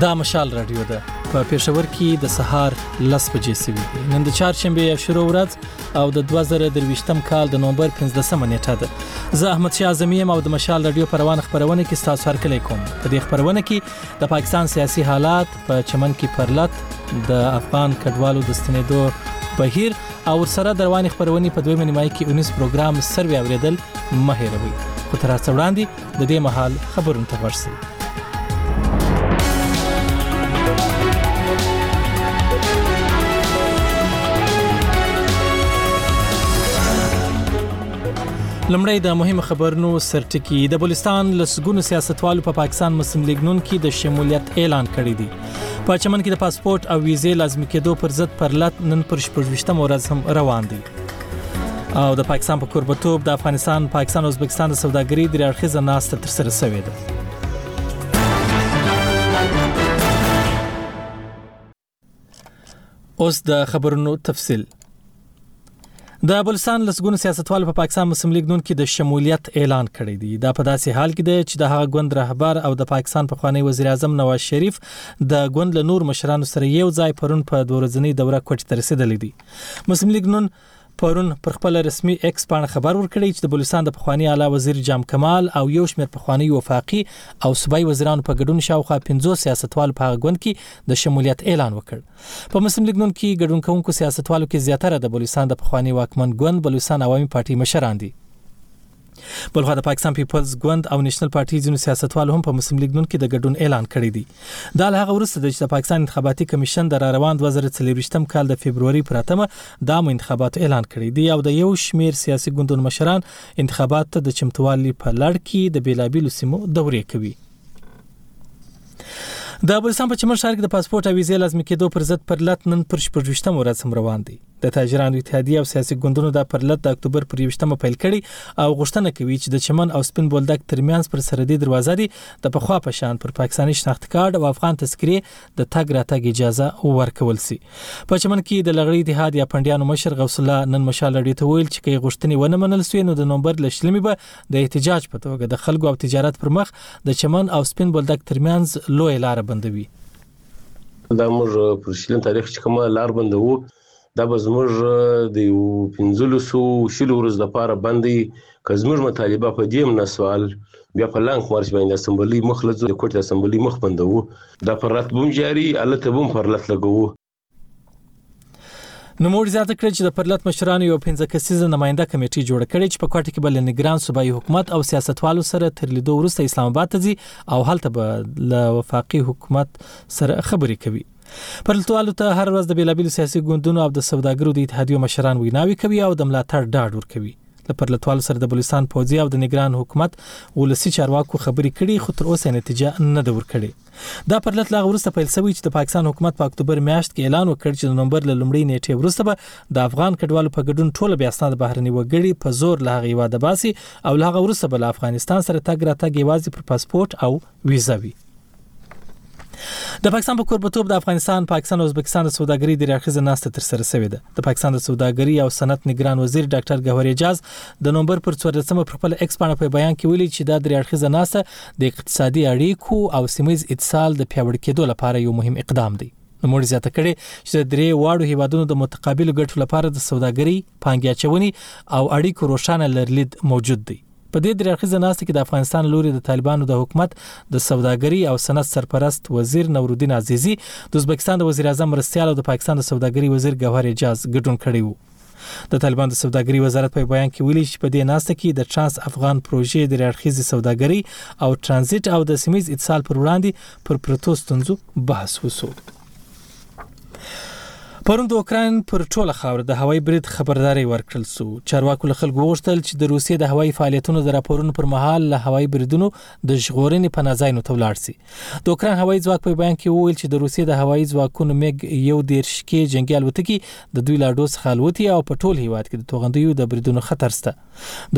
دا مشال رادیو ده په پېښور کې د سهار لس بجې سوي دي نن د چهارشنبه یا شروع ورځ او د 2023م کال د نومبر 15 نیټه ده زه احمد شاه زمیم او د مشال رادیو پر روان خبرونه کې تاسو هر کله کوم په دې خبرونه کې د پاکستان سیاسي حالات په چمن کې پرلت د افغان کډوالو د ستنېدو بهیر او سره دروانې خبرونه په دویمه نیمه کې 19 پروګرام سروي اوریدل مهیروي خو تر څو وړاندې د دې مهال خبرونه ته ورسېږي لمړی د مهم خبرونو سرټکی د بلستان لسګونو سیاستوالو په پا پاکستان مسلم لیګ نون کې د شمولیت اعلان کړی دی په چمن کې د پاسپورت او ویزې لازمي کېدو پر ضد پرلت نن پر 28 ورځ هم روان دي او د پاکستان په پا قربتوب د افغانستان پاکستان او ازبکستان د سوداګرۍ درې اړخیزه ناسته تر سره شوې ده اوس د خبرونو تفصيل د بلوچستان لسګونو سیاستوال په پاکستان مسلم لیگ نون کې د شمولیت اعلان کړی دی دا په داسې حال کې دی چې د هغه ګوند رهبر او د پاکستان په خوانی وزیر اعظم نواز شریف د ګوند له نور مشرانو سره یو ځای پرون په دورځنی دوره کوټ ترسیدلې دي مسلم لیګ نون پرون پر خپل رسمي ایکس پاڼه خبر ورکړی چې د بلوچستان د پخواني اعلی وزیر جام کمال او یو شمېر پخوانیو وفاقي او صوبایي وزیرانو په ګډون شاوخوا پنځو سیاستوالو په هغه ګوند کې د شمولیت اعلان وکړ په مسلم لیګ نون کې ګډون کوونکو سیاستوالو کې زیاتره د بلوچستان د پخواني واکمن ګوند بلوچستان عوامي پارټۍ مشران دي بلخوا د پاکستان پیپلز ګوند او نېشنل پارټي ځینو سیاستوالو هم په مسلم لیګ نون کې د ګډون اعلان کړی دی دا له هغه وروسته چې د پاکستان انتخاباتي کمیشن د را روان 2024 کال د فبروري پر اتمه د عامو انتخاباتو اعلان کړی دی او د یو شمیر سیاسي ګوندونو مشران انتخابات ته د چمتووالي په لړ کې د بیلابیلو سیمو دورې کوي د افغانستان په چمن ښار کې د پاسپورت او ویزې لازمي کېدو پر ضد پرلت نن پر شپږویشتم ورځ هم روان دی د تاجرانو اتحادیه او سیاسي ګوندونو دا پرلت د اکتوبر پر یوشتمه پیل کړي او غوښتنه کوي چې د چمن او سپین بولدک ترمنځ پر سرحدي دروازه دي د پخوا په شان پر پاکستاني شناخت کارت او افغان تذکرې د تګ راتګ اجازه ورکول سي په چمن کې د لغړی اتحاد یا پندیانو مشر غوث الله نن مشال لړې ته ویل چې کې غوښتنې ونه منل سوې نو د نومبر لشلمې به د احتجاج په توګه د خلکو او تجارت پر مخ د چمن او سپین بولدک ترمنځ لوی لار بندوي دا موږ پر شلن تاریخ چې کومه لار بندوو دا به زموږ د یو 1500 شل ورځ د پاره باندې که زموږ مطالبه په دې نه سوال بیا په لانک مارچ باندې اسمبلی مخ لځو د کوټه اسمبلی مخ بندوو دا پر راتبوم جاری الته بوم پر لټ لګوو نوموړي زیاته کړې چې د پرلت مشرانو یو پنځه کسیزه نماینده کمیټه جوړه کړې چې په کوټه کې بل نگران صوبایي حکومت او سیاستوالو سره تر لیدو وروسته اسلام آباد ته ځي او هلته به له وفاقي حکومت سره خبرې کوي پرلتوالو ته هر ورځ د بیلابیلو سیاسي ګوندونو او د سوداګرو د اتحادیو مشران ویناوي کوي او د ملاتړ ډاډ ورکوي له پرلتوالو سره د بلوچستان پوځي او د نگران حکومت ولسی چارواکو خبرې کړي خو تر اوسه نتیجه نه ده ورکړې دا پرلت له هغه وروسته پیل شوی چې د پاکستان حکومت په اکتوبر میاشت کې اعلان وکړ چې د نومبر له لومړۍ نیټې وروسته به د افغان کډوالو په ګډون ټول بیا اسناد بهرني وګړي په زور له هغه هیواده باسي او له هغه وروسته به له افغانستان سره تګ راتګ یوازې پر پاسپورت او ویزه وي د پاکستان په کوربتوب د افغانستان پاکستان او ازبکستان د سوداګرۍ د راخیزه ناسته تر سره شوې ده د پاکستان د سوداګرۍ او صنعت نگران وزیر ډاکټر ګوهر اعجاز د نومبر پر 14مه پر خپل ایکس باندې په بیان کې ویلي چې دا د راخیزه ناسته د اقتصادي اړیکو او سیمایز اتصال د پیاوړ کېدو لپاره یو مهم اقدام دی نوموړي زیاته کړې چې د درې واړو هیوادونو د متقابلو ګټو لپاره د سوداګرۍ، پانګې اچونې او اړیکو روښانه لرلید موجود دی. په دې درې اړخیزه ناسته کې د افغانستان لوري د طالبانو د حکومت د سوداګرۍ او صنعت سرپرست وزیر نورالدین عزیزي، د ازبکستان د وزیر اعظم مرستیال او د پاکستان د سوداګرۍ وزیر ګوهر اعجاز ګډون کړی وو. د طالبان د سوداګري وزارت په بیان کې ویلي چې په دې ناسته کې د ترانس افغان پروژې د ریاړخیزې سوداګري او ترانزیت او د سیمیز اتصال پر وړاندې پر پروتو ستونزو بحث وشو پرون د اوکراین پر ټوله خاور د هوایي برید خبرداري ورکړل سو چارواکو له خلکو وغوښتل چې د روسیې د هوایي فعالیتونو د راپورونو پر مهال له هوایي بریدونو د ژغورنې پناه ځایونو ته ولاړ شي د اوکراین هوایي ځواک په بیان کې وویل چې د روسیې د هوایي ځواکونو میګ یو دیرش کې جنگي الوتکې د دوی لاډو څخه الوتي او په ټول هیواد کې د توغندیو د بریدونو خطر شته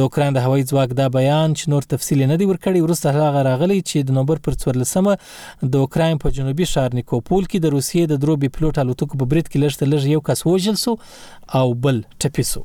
د اوکراین د هوایي ځواک دا بیان چې نور تفصیل نه دی ورکړی ورسته هغه راغلی چې د نومبر پر 14مه د اوکراین په جنوبي ښار نیکوپول کې د روسیې د درو بي پلوټ الوتکو په برید کې لږ تر لږ یو کس وژل شو او بل ټپي شو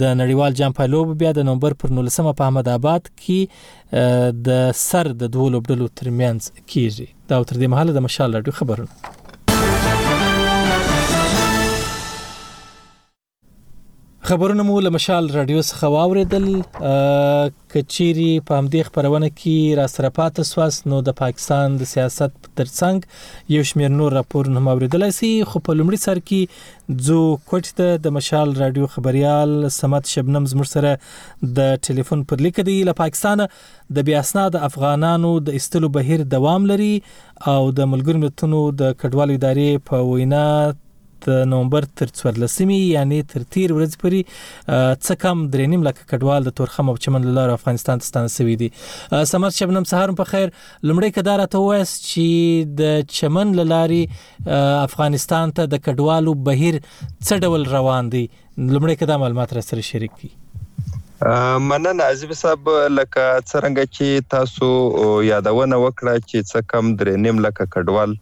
د نړیوال جام په لوب بیا د نومبر پر 19مه په احمد آباد کې د سر د دوه لوبډلو ترمنځ کیږي دا تر دې مهاله د مشال راډیو خبرونه خبرونه مو له مشال رادیو څخه واوریدل که چیری په همدی خپرونه کی راسره پاته سواست نو د پاکستان د سیاست ترڅنګ یو شمیر نور راپورونه هم اوریدلای سی خو په لومړي سر کی ځو کوټ ته د مشال رادیو خبریال سمت شبنم زموږ سره د ټلیفون پر لیک دی له پاکستان د بیا اسناد افغانانو د استلو بهیر دوام لري او د ملګرو ملتونو د کډوالو ادارې په وینا د نومبر تر 14 مې یعنی تر تیر ورځ پورې څه کم درې نیم لک کډوال د تورخم او چمن لاره افغانستان ته ستانه شوی دي سمر شبنم سهار په خیر لمړی کدار ته وایس چې د چمن لاري افغانستان ته د کډوالو بهیر څه ډول روان دي لمړی کدا معلومات را سره شریک کړئ مننه عزیز صاحب لکه څنګه چې تاسو یادونه وکړه چې څه کم درې نیم لک کډوال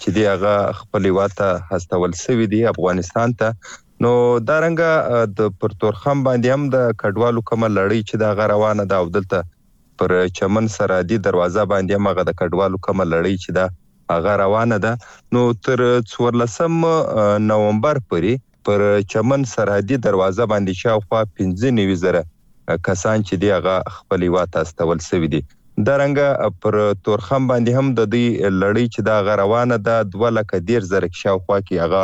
چې دی هغه خپل هیواد ته هستول سوي دي افغانستان ته نو دا رنګه د پر تورخم باندې هم د کډوالو کومه لړۍ چې دا روانه ده او دلته پر چمن سرادي دروازه باندې هم هغه د کډوالو کومه لړۍ چې دا هغه روانه ده نو تر 14 نومبر پورې پر چمن سرحدي دروازه باندې شاوخوا پنځه نوي زره کسان چې دي هغه خپل هیواد ته استول سوي دي. دا رنګه پر تورخم باندې هم د دوی لړۍ چې ده هغه روانه ده، دوه لکه دېرش زره کې شاوخوا کې هغه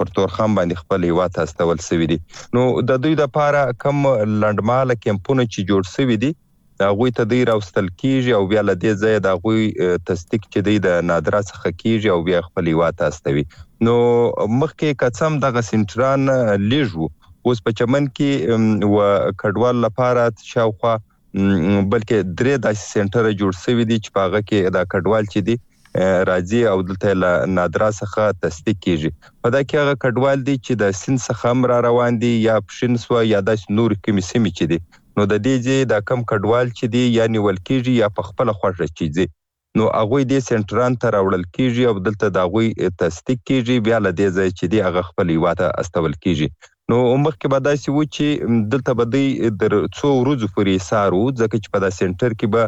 پر تورخم باندې خپل هیواد ته استول سوي دي. نو د دوی د پاره کوم لنډمهاله کمپونه چې جوړ سوي دي، هغوی ته دی راوستل کیږي او بیا له دې ځایه د هغوی تصدیق چې دی د نادرا څخه کیږي او بیا خپل هیواد ته استوي نو مخکې که څه هم دغه سینټران لیږ وو اوس په چمن کې و کډوال لپاره شاوخوا بلکې درې داسې سینټر جوړ شوی دی چې په هغه کې دا کډوال چې دی راځي او دلته له نادرا څخه تصدیق کیږي په دا کې هغه کډوال دي چې د سین څخه هم را روان دي یا پښین سو یا د نور کومې سیمې چې دي نو د دې ځې دا کم کډوال چې دې یا نیول کېږي یا په خپله خوښه چې ځې نو هغوی دې سېنټران ته راوړل کېږي او دلته د هغوی تصدیق کېږي بیا له دې ځایه چې دې هغه خپل هېواد ته استول کېږي نو مخکې به داسې وو چې دلته به دوی در څو ورځو پورې ایسار وو ځکه چې په دا سېنټر کې به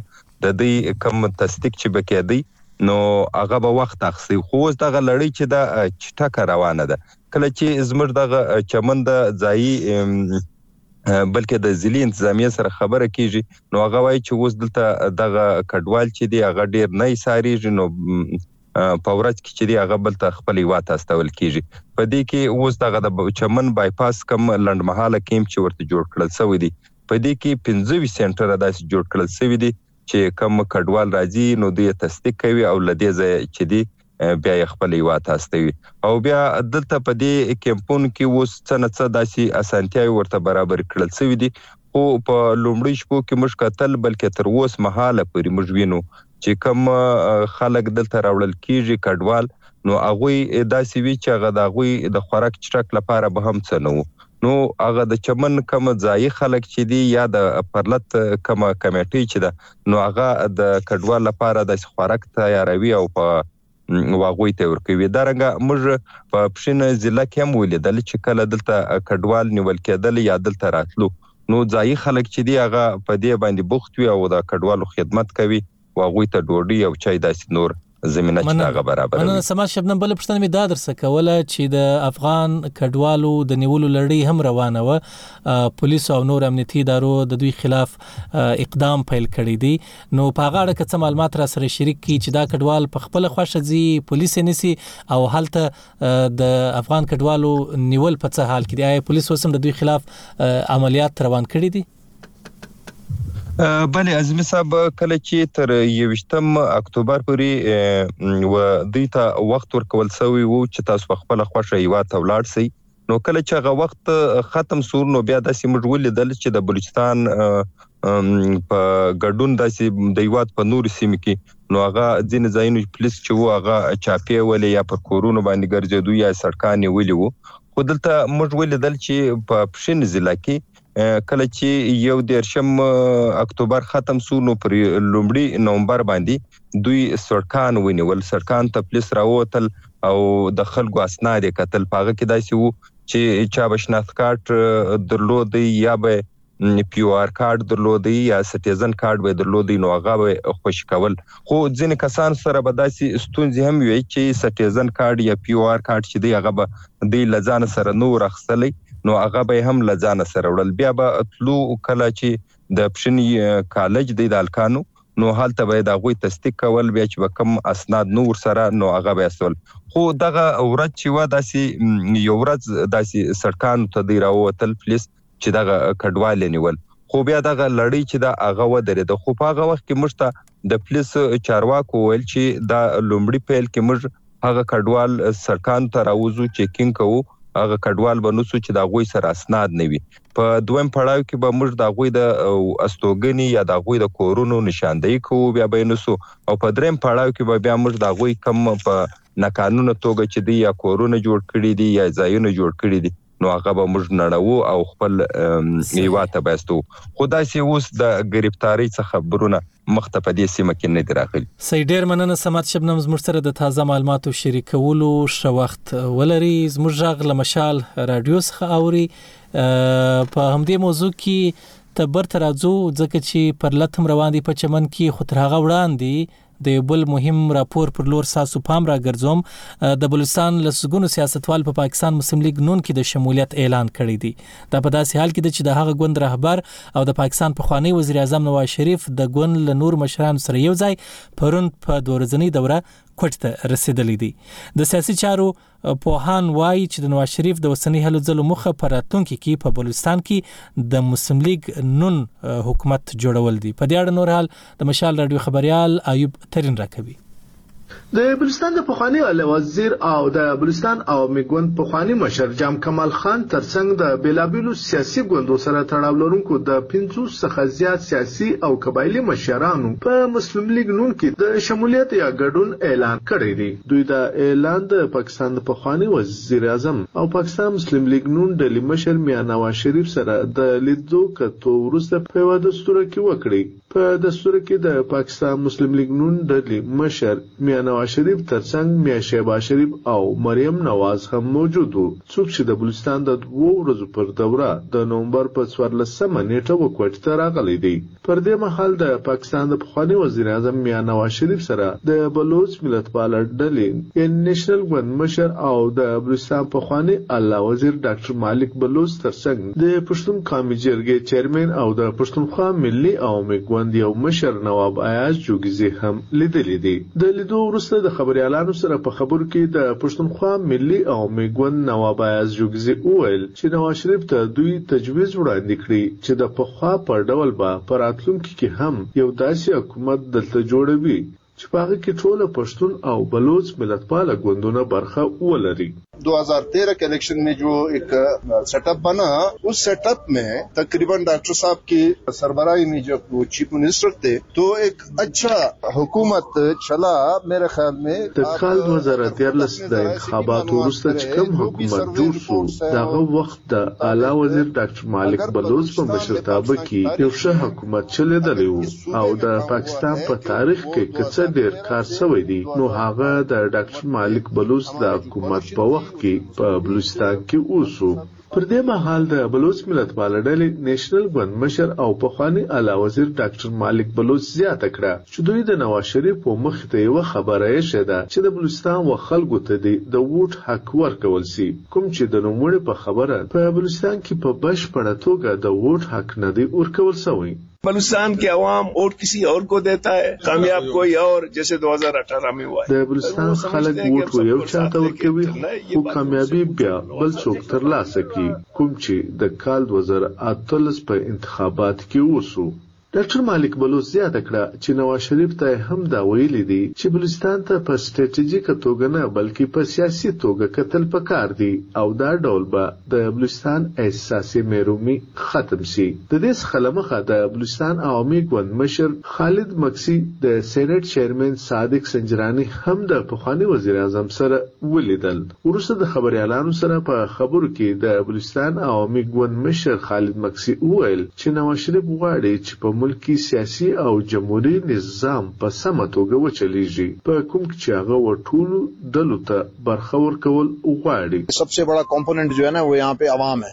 د دوی کم تصدیق چې به کېدی نو هغه به وخت اخستی خو اوس دغه لړۍ چې دا چټکه روانه ده کله چې زموږ دغه چمن د ځایي بلکې د ضلعي انتظامیې سره خبره کیږي نو هغه وایي چې اوس دلته دغه کډوال چې دی هغه ډیر نه ایساریږي نو په ورځ کې چې دی هغه بل ته خپل هیواد ته استول کیږي په دې کې اوس دغه د چمن بایپاس کم لنډمهاله کیمپ چې ورته جوړ کړل شوی دی په دې کې 25 سنټره داسې جوړ کړل شوی دی چې کوم کډوال راځي نو دوی یې تصدیق کوي او له دې ځایه چې دي بیا یې خپل هیواد ته استوي او بیا دلته په دې کمپونو کې اوس څه نه څه داسې اسانتیاوې ورته برابر کړل شوې دي خو په لومړی شپو کې موږ کتل بلکې تر اوس مهاله پورې موږ وینو چې کوم خلک دلته راوړل کیږي کډوال نو هغوی داسې وي چې هغه د هغوی د خوراک چټک لپاره به هم څه نه وو نو هغه د چمن کوم ځايي خلک چې دي یا د پرلت کومه کمېټۍ چې ده نو هغه د کډوال لپاره داسې خوراک تیاروي او په او هغوی ته ورکوي دا رنګه موږ په پښین ضلع کې هم ولیدل چې کله دلته کډوال نیول کېدل یا دلته راتلو نو ځایي خلک چې دي هغه په دې باندې بوخت وي او د کډوالو خدمت کوي او هغوی ته ډوډۍ او چای داسې نور زمینه چې مننه. هغه برابروي. مننه سماع شبنم بله پوښتنه مې دا درڅخه کوله چې د افغان کډوالو د نیولو لړۍ هم روانه وه پولیسو او نور امنیتي ادارو د دوی خلاف اقدام پیل کړی دی نو په هغه اړه که څه معلومات را سره شریک کړي چې دا کډوال په خپل خوښه ځي پولیس یې نیسي او هلته د افغان کډوالو نیول په څه حال کې دی آیا پولیس اوس هم د دوی خلاف عملیات روان کړي دي بله عظیمي صاحب کله چې تر یوشتم اکتوبر پورې و دوی ته وخت ورکول شوی وو چې تاسو په خپل خوښه یو ته ولاړ شئ نو کله چې هغه وخت ختم سور نو بیا داسې موږ ولیدل چې د بلوچستان په ګډون داسې د یوات په نور سیمه کې نو هغه ځین ځایونو پولیس چې وو هغه چاپی ولې یا پر کورونو باندې ګرځېدو یا سړکان ولې وو خو دلته موږ ولیدل چې په پښین ضلع کې کله چې یو دیرشم اکتوبر ختم سو نو پر لومړي نومبر باندې دوی سړکان ونیول سړکان ته پولیس راووتل او د خلکو اسناد یې کتل په هغه کې داسې وو چې چا به شناخت کارت درلود یا به پیو آر کارت درلود یا سټیزن کارت به درلود نو هغه به خوشی کول خو ځینې کسان سره به داسې ستونزې هم وې چې سټېزن کارډ یا پي او آر کارډ چې دی هغه به دوی له ځانه سره نه و راخستلی نو هغه به یې هم له ځانه سره وړل بیا به تلو کله چې د پښني کالج دی د هلکانو نو هلته به یې د هغوی تصدیق کول بیا چې به کوم اسناد نه ورسره نو هغه به یې استول خو دغه ورځ چې وه داسې یو ورځ داسې سړکانو ته دوی راووتل پلیس چې دغه کډوال یې نیول، خو بیا دغه لړۍ چې ده هغه ودرېده، خو په هغه وخت کې موږ ته د پولیس چارواکو وویل چې دا لومړي پیل کې موږ هغه کډوال سرکانو ته راوځو، چیکینګ کوو، هغه کډوال به نوسو چې د هغوی سره اسناد نه وي، په دویم پړاو کې به موږ د هغوی د استوګنې یا د هغوی د کورونو نشاندهي کوو، بیا به یې نوسو او په دریم پړاو کې به بیا موږ د هغوی کوم په ناقانونه توګه چې دوی یا کورونه جوړ کړي دي یا ځایونه جوړ کړي دي، نو هغه به موږ نړوو او خپل هیواد ته بایستو خو داسې اوس د ګرفتاری څخه خبرونه مخ ته په دې سیمه کې نه دي راغلي صحیح ډیر مننه سمت شبنم زموږ سره د تازه معلوماتو شریکولو ښه وخت ولري زموږ غږ له مشال رادیو څخه اوري په همدې موضوع کې تبر ته راځو ځکه چې پر لتم روان دي په چمن کې خو تر هغه وړاندې د یو بل مهم راپور پر لور ساسو پام را ګرځوم د بلوچستان لسګونو سیاستوال په پاکستان مسلم لیګ نون کې د شمولیت اعلان کړی دی دا په داسې حال کې ده چې د هغه ګوند رهبر او د پاکستان په خوانی وزیر اعظم نواز شریف د ګوند له نور مشرانو سره یو ځای پرون په دوه ورځنۍ دوره کوټ ته رسیدلی دی د سیاسي چارو پوهان وايي چې د نواز شریف د اوسنۍ هلو ځلو موخه په راتلونکي کې په بلوچستان کې د مسلم لیګ نون حکومت جوړول دي په دې اړه نور حال د مشال رادیو خبريال ایوب ترين راکوي د بلوچستان د پخواني اعلی وزیر او د بلوچستان عوامي ګوند پخواني مشر جام کمال خان ترڅنګ د بېلابېلو سیاسي ګوندو سره تړاو لرونکو د پنځوس څخه زیات سیاسي او قبایلي مشرانو په مسلم لیګ نون کې د شمولیت یا ګډون اعلان کړی دی. دوی دا اعلان د پاکستان د پخواني وزیراعظم او پاکستان مسلم لیګ نون ډلي مشر میا نواز شریف سره د لیدو کتو وروسته په یوه دستوره کې وکړی. په دستوره کې د پاکستان مسلم لیګ نون ډلي مشر میا نواز شریف تر څنګ میا شهباز شریف او مریم نواز هم موجود وو څوک چې د بلوچستان د دوو ورځو پر دوره د نومبر په څوارلس مه نیټه وکوټ ته راغلی دی. پر دې مهال د پاکستان د پخواني وزیراعظم میا نواز شریف سره د بلوڅ ملتپاله ډلې یعنې نیشنل ګوند مشر او د بلوچستان پخواني اعلا وزیر ډاکټر مالک بلوڅ ترڅنګ د پښتون قامي جرګې چیرمین او د پښتونخوا ملي عوامي ګوند یو مشر نواب ایاز جوګیزي هم لیدلي دي. د لیدو وروسته د خبریالانو سره په خبرو کې د پښتونخوا ملي عوامي ګوند نواب ایاز جوګیزي وویل چې نواز شریف ته دوی تجویز وړاندې کړي. چې د پخوا په ډول به په راتلونکي کې هم یو داسې حکومت دلته جوړوي، چې په هغه کې ټوله پښتون او بلوڅ ملتپاله ګوندونه برخه ولري. دو هزار تیره کې الیکشن مې جو ایک سیټ اپ بنا اس سیټ اپ مې تقریبا ډاکټر صاحب کې سربراهی مې جو چیف منسټر تھے تو ایک اچھا حکومت چلا میرے خیال مې د کال دوه زره دیارلس د انتخاباتو وروسته چې کوم حکومت جوړ شو د هغه وخت د اعلی وزیر ډاکټر مالک بلوڅ په مشرتابه کې یو ښه حکومت چلېدلی و او د پاکستان په تاریخ کې که څه ډېر کار شوی دی نو هغه د ډاکټر مالک بلوڅ د حکومت په وخت کې په بلوچستان کې وشو. پر دې مهال د بلوڅ ملتپاله ډلې نېشنل ګوند مشر او پخواني اعلی وزیر ډاکټر مالک بلوڅ زیاته کړه چې دوی د نواز شریف و مخې ته یوه خبره اېښې ده چې د بلوچستان و خلکو ته دې د ووټ حق ورکول شي. کوم چې د نوموړي په خبره په بلوچستان کې په بشپړه توګه د ووټ حق نه دی ورکول شوی. بلوچستان کې عوام ووټ کسی اور کو دیتا هې کامیاب کوی اور جیسې دوه زره اټاره مې وای. د بلوچستان خلک ووټ و یو چا ته ورکوي خو کامیابي بیا بل څوک تر لاسه کړي کوم چې د کال دوه زره اتلس په انتخابات کې وسو. ډاکټر مالک بلوڅ زیاته کړه چې نواز شریف ته یې هم دا ویلي دي چې بلوچستان ته په سټراتیژیکه توګه نه بلکې په سیاسي توګه کتل په کار دي او دا ډول به د بلوچستان احساسې میرومي ختم شي د دې څخه له مخه د بلوچستان عوامي ګوند مشر خالد مکسي د سینیټ چیرمین صادق سنجراني هم د پخواني وزیراعظم سره ولیدل. وروسته د خبریالانو سره په خبرو کې د بلوچستان عوامي ګوند مشر خالد مکسي وویل چې نواز شریف غواړي چې په ملک کې سیاسي او جمهوري نظام په سمه توګه وچلېږي په کوم کې چې هغه و ټولو ډلو ته برخه ورکول غواړي. سب سې بړا کمپوننټ جو هې نا وو یهاں پې عوام هې.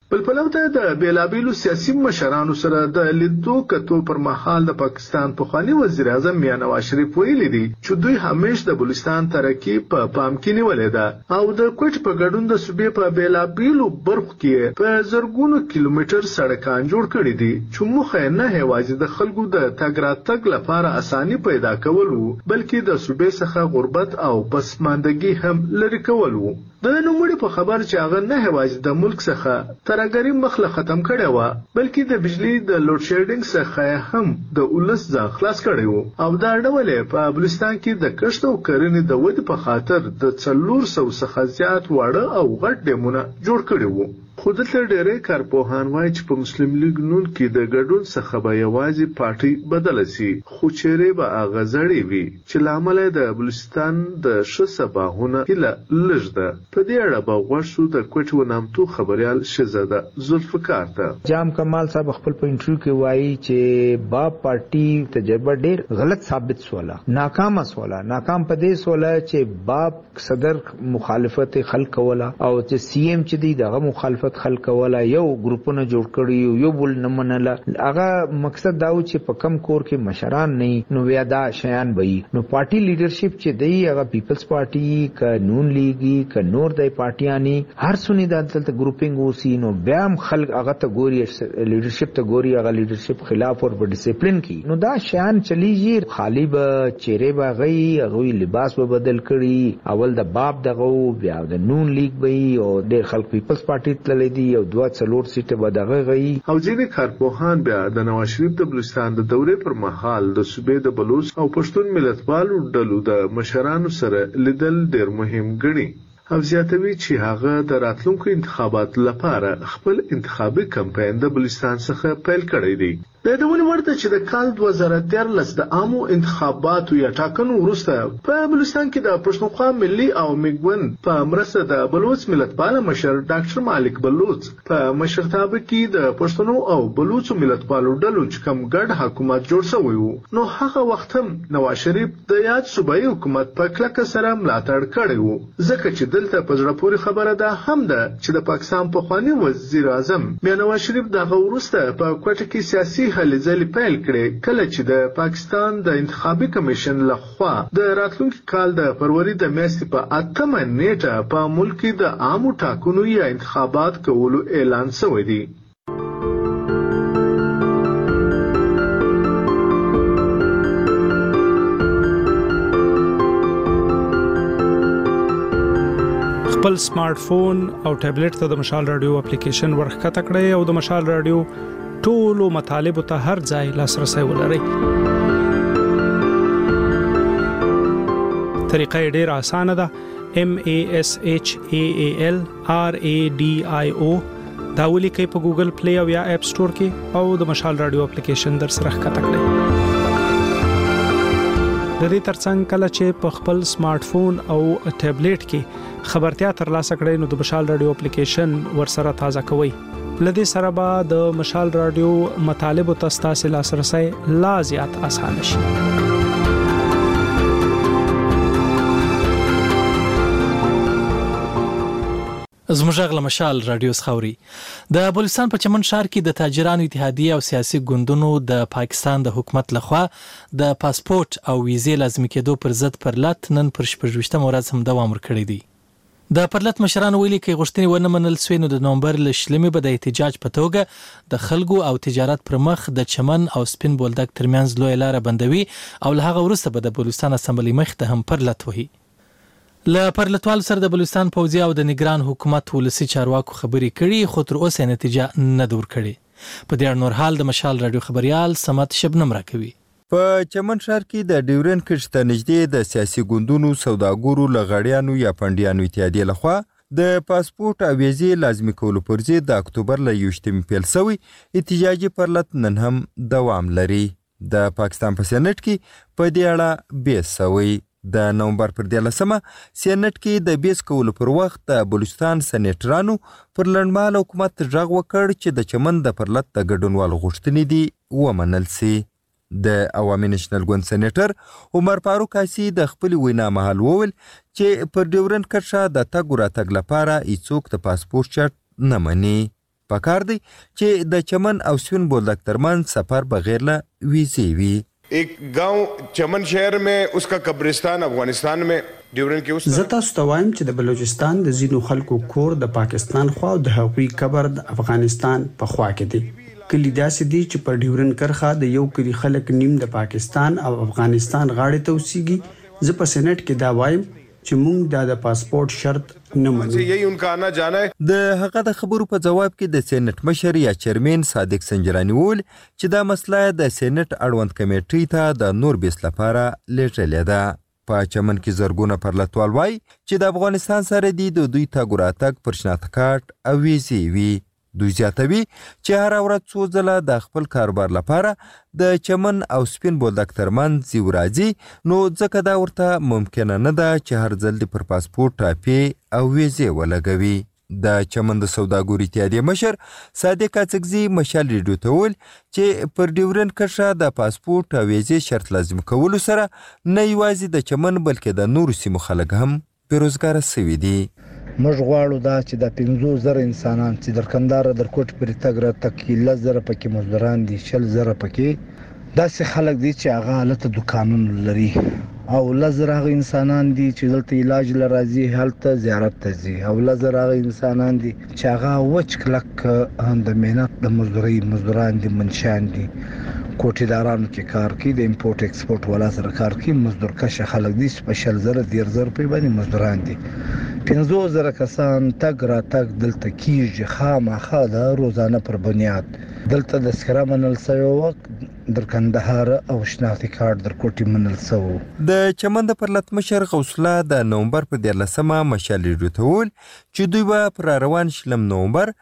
بل پلو ته د بېلابېلو سیاسي مشرانو سره د لیدو کتو پر مهال د پاکستان پخواني وزیراعظم میا نواز شریف ویلي دي چې دوی همېش د بلوچستان ترقي په پام کې نیولې ده او د کوټې په ګډون د صوبې په بېلابېلو برخو کې یې په زرګونو کیلومټر سړکان جوړ کړي دي چې موخه یې نه هېوازې د خلکو د تګ راتګ لپاره اساني پیدا کول وو بلکې د صوبې څخه غربت او پسماندګي هم لرې کول وو. د نوموړي په خبر چې هغه نهیوازې د ملک څخه ترهګري مخ له ختم کړی وه، بلکې د بجلي د لوډشیډنګ څخه یې هم د ولس ځان خلاص کړی و او دا ډول یې په ابلستان کې د کښت او کرنې د ودې په خاطر د څلور سوو څخه زیات واړه او غټ ډیمونه جوړ کړي وو. خو دلته ډیری کارپوهان وایې چې په مسلم لیګ نون کې د ګډون څخه به یوازې پارټۍ بدله شي خو چیرې به هغه زړې وي چې له امله یې د بلوچستان د ښه سباهونه هیله لږ ده په دې اړه به غوږ شو د کوټې و نامتو خبریال شهزاده ذوالفقار ته. جام کمال صاحب خپل په انټرویو کې وایي چې با پارټي تجربه ډیر غلط ثابت شوله ناکامه شوله ناکام په دې شوله چې با صدر مخالفت خلک کوله او د سی ایم چې دی دغه مخالفت خلک کوله یو ګروپونه جوړ کړی یو یو بل نه منله هغه مقصد دا و چې په کوم کور کې مشران نه یی نو بیا دا شیان به یی نو پارټی لیډرشیپ چې دی هغه پیپلز پارټی یی که نون لیګ یی که نور دی پارټیان یی هر څونی دا دلته ګروپینګ اوسی نو بیا هم خلک هغه ته ګوری لیډرشیپ ته ګوری هغه لیډرشیپ خلاف ور په ډیسپلین کې نو دا شیان چلیږي خالي به چیرې به غي هغوی لباس به بدل کړي اول د باب دغه وو بیا د نون لیګ به یي او ډیر خلک پیپلز پارټي تللي دي یو دوه څلور سیټه به دغه غي. او ځینې کارپوهان بیا د نواز شریف د بلوچستان د دورې پر مهال د صوبې د بلوڅ او پښتون ملتپالو ډلو د مشرانو سره لیدل ډیر مهم ګڼي او زیاتوي چې هغه د راتلونکو انتخاباتو لپاره خپل انتخابي کمپاین د بلوچستان څخه پیل کړی دی. د یادونې وړ ده چې د کال دوه زره دیارلس د عامو انتخاباتو یا ټاکنو وروسته په بلوچستان کې د پښتونخوا ملي او مي ګوند په مرسته د بلوڅ ملتپاله مشر ډاکټر مالک بلوڅ په مشرتابه کې د پښتنو او بلوڅو ملتپالو ډلو چې کوم ګډ حکومت جوړ شوی و نو هغه وخت هم نواز شریف د یاد صوبایي حکومت په کلکه سره ملاتړ کړی و. ځکه چې دلته په زړه پورې خبره دا هم ده چې د پاکستان پخواني وزیر اعظم بیا نواز شریف د هغه وروسته په کوټه کې سیاسي هلې ځلې پیل کړې کله چې د پاکستان د انتخابي کمیشن له خوا د راتلونکي کال د فروري د میاشتې په اتمه نیټه په ملک کې د عامو ټاکنو یا انتخابات کولو اعلان شوی دی. خپل سمارټ فون او ټابلیټ ته د مشال رادیو اپلیکیشن ورخکته کړئ او د مشال رادیو ټولو مطالبه ته هر ځای لاسرسي ولرئ طریقه ډیره اسانه ده M A S H A A L آر ای ډی آی او دا ولیکئ په ګوګل پلی او یا اپ سٹور کې او د مشال رادیو اپلیکیشن در سره ښکته کړئ د دې ترڅنګ کله چې په خپل سمارټ فون او ټابلیټ کې خبرتیا ترلاسه کړئ نو د بشال رادیو اپلیکیشن ورسره تازه کوئ لدې سره به د مشال رادیو مطالب ته ستاسو لاسرسي لا زیات اسانه شي زموږ غل مشال رادیو سخوري د بلوچستان په چمن شهر کې د تاجرانو اتحادیه او سیاسي ګوندونو د پاکستان د حکومت لخوا د پاسپورت او ویزې لازمي کېدو پر ضد پر لات نن پر 28 ورځ هم دوام ورکړی دی د پرلت مشرانو ویلي، که غوښتنې ونه منل شوې، نو د نومبر له شلمې به د احتجاج په توګه د خلکو او تجارت پر مخ د چمن او سپین بولدک ترمنځ لویه لاره بندوي او له هغه وروسته به د بلوچستان اسمبلۍ مخې ته هم پرلت وهي. له پرلتوالو سره د بلوچستان پوځي او د نګران حکومت ولسي چارواکو خبرې کړي، خو تر اوسه یې نتیجه نه ده ورکړې. په دې اړه نور حال د مشال راډیو خبریال صمد شبنم راکوي. په چمن ښار کې د ډیورن کرښې ته نږدې د سیاسي ګوندونو، سوداګرو، لغړیانو یا پنډیانو اتحادیې لخوا د پاسپورټ او ویزې لازمي کولو پر ضد د اکتوبر له یوشتمې پیل شوی احتجاجي پرلت نن هم دوام لري. د پاکستان په سېنټ کې په دې اړه بحث شوی. د نومبر پر دیارلسمه سېنټ کې د بیس کولو پر وخت د بلوچستان سنېټرانو پر لنډمهاله حکومت غږ وکړ چې د چمن د پرلت د ګډونوالو غوښتنې دي ومنل شي. د عوامي نېشنل ګوند سنېټر عمر فاروق عاصي د خپلې وینا مهال وویل چې پر ډیورنډ کرښه د تګ و راتګ لپاره هیڅوک د پاسپورټ شرط نه مني. پکار دی چې د چمن او سپین بولدک ترمنځ سفر بغیر له ویزې وي. ایک ګاؤں چمن شهر مې اوس کا قبرستان افغانستان مې ډیورنډ کې اوس تر. زه تاسو ته وایم چې د بلوچستان د ځینو خلکو کور د پاکستان خوا او د هغوی قبر د افغانستان په خوا کې دی. کلي داسې دي چې پر ډیورنډ کرښه د یو کلي خلک نیم د پاکستان او افغانستان غاړې ته اوسیږي. زه په سینټ کې دا وایم چې مونږ دا د پاسپورټ شرط نه منو. د هغه د خبرو په ځواب کې د سېنېټ مشر یا چېرمېن صادق سنجراني وویل چې دا مسله یې د سېنېټ اړوند کمېټۍ ته د نور بحث لپاره لېږلې ده. په چمن کې زرګونه پرلتوال وایي چې د افغانستان سره دې د دوی تګ راتګ پر شناخته کارت اوېزې وي. دوی زیاتوي چې هره ورځ څو ځله د خپل کاروبار لپاره د چمن او سپین بولدک ترمنځ یو راځي نو ځکه دا ورته ممکنه نه ده چې هر ځل دې پر پاسپورټ ټاپې او ویزې ولګوي. د چمن د سوداګرو اتحادیې مشر صادق اڅکزي مشال ریډیو ته وویل چې پر ډیورنډ کرښه د پاسپورټ او ویزې شرط لازم کولو سره نه یوازې د چمن بلکې د نورو سیمو خلک هم بیروزګاره سوي دي. موږ غواړو دا چې دا پنځو زره انسانان چې درکنداره درکوټې پورې تګ راتګ کوي لس زره پکې مزدوران دي شل زره پکې داسې خلک دي چې هغه هلته دوکانونه لري او لس زره هغه انسانان دي چې دلته علاج له راځي هلته زیارت ته ځي او لس زره هغه انسانان دي چې هغه وچ کلک د مهنت د مزدورۍ مزدوران دي منشان دي کوټې دارانو کې کار کوي د امپورټ ایکسپورټ ولا سره کار کوي مزدور کشه خلک دي په شل زره دیر زر په باندې مزدوران دي پنځو زره کسان تګ را تګ دلته کیږي خامخا د روزانه پر بنیاد دلته د سکرا منل سوی و در کندهار او شناختی کارت در کوټي منل سوو د چمن د پرلت مشر غوث الله د نومبر په دیارلسمه مشال ریډیو ته وویل چې دوی به په راروان شلم نومبر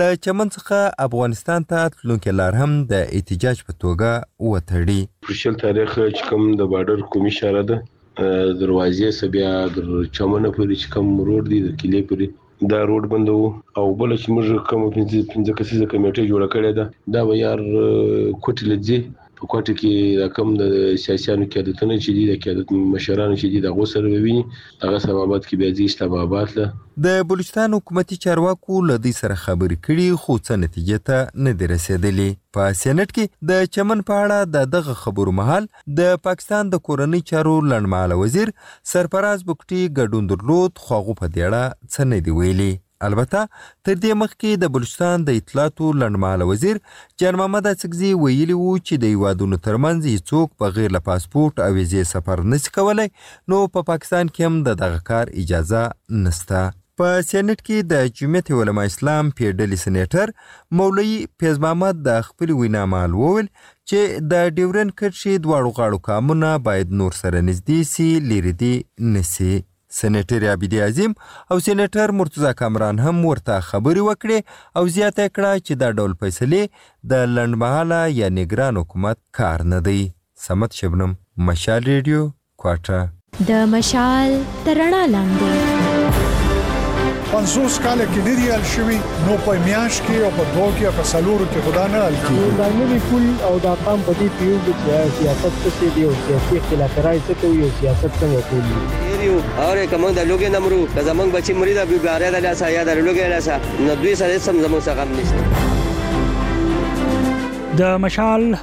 له چمن څخه افغانستان ته تلونکې لار هم د احتجاج په توګه وتړي. سپیشل تاریخ چې کوم د باډر قومي شاره ده دروازې څخه بیا در چمنه پورې چې کوم روډ دی د کیلې پورې دا روډ بندوو او بله چې موږ کومه پنځه کسیزه کمیټه جوړه کړې ده دا به یار کوټې له ځي په کوټه کې دا کم د سیاسيانو قیادتونه چې دي د قیادت مشرانو چې دي د غو سره ویني هغه سبابت کې بیا ځي اسلام آباد له د بلوچستان حکومتي چارواکو له دوی سره خبرې کړي خو څه نتیجې ته نه دي رسېدلي په سېنټ کې د چمن په اړه د دغه خبرو مهال د پاکستان د کورنۍ چارو لنډمهاله وزیر سرفراز بکټي ګډون درلود خو هغو په دې اړه څه نه دي ویلي البته تر دې مخکې د بلوچستان د اطلاعاتو لنډمهاله وزیر جان محمد اڅکزي ویلي وو چې د هیوادونو ترمنځ هیڅوک بغیر له پاسپورټ او ویزې سفر نشي کولی نو په پاکستان کې هم د دغه کار اجازه نشته په سینټ کې د جمعیت علما اسلام پې ډلې سنیټر مولوي فیض محمد د خپل وینا مهال وویل چې د ډیورن کرښې دواړو غاړو قامونه باید نور سره نږدې سي لیرې دې نسی سېنېټر عابدي عظیم او سېنېټر مرتضی کامران هم ورته خبرې وکړې او زیاته یې کړه چې دا ډول فیصلې د لنډمهاله یا نګران حکومت کار نه دی. صمد شبنم، مشال ریډیو، کوټه. د مشال تر رڼا لاندې. پنځوس کاله کې نه دی حل شوی نو په میاش کې او په دوه کې او په سلورو کې خدا نه حل کیږي دا نوی پول او دا قام په دې پیوږي چې سیاست څه شي دی او سیاسي اختلاف رائے څه کوي او سیاست څنګه کوي یو اور کوم د لوګي نمرو که زمنګ بچی مریض به ګاره د لاسه یا د لوګي لاسه نو دوی سره سم زمنګ څخه نشته د مشال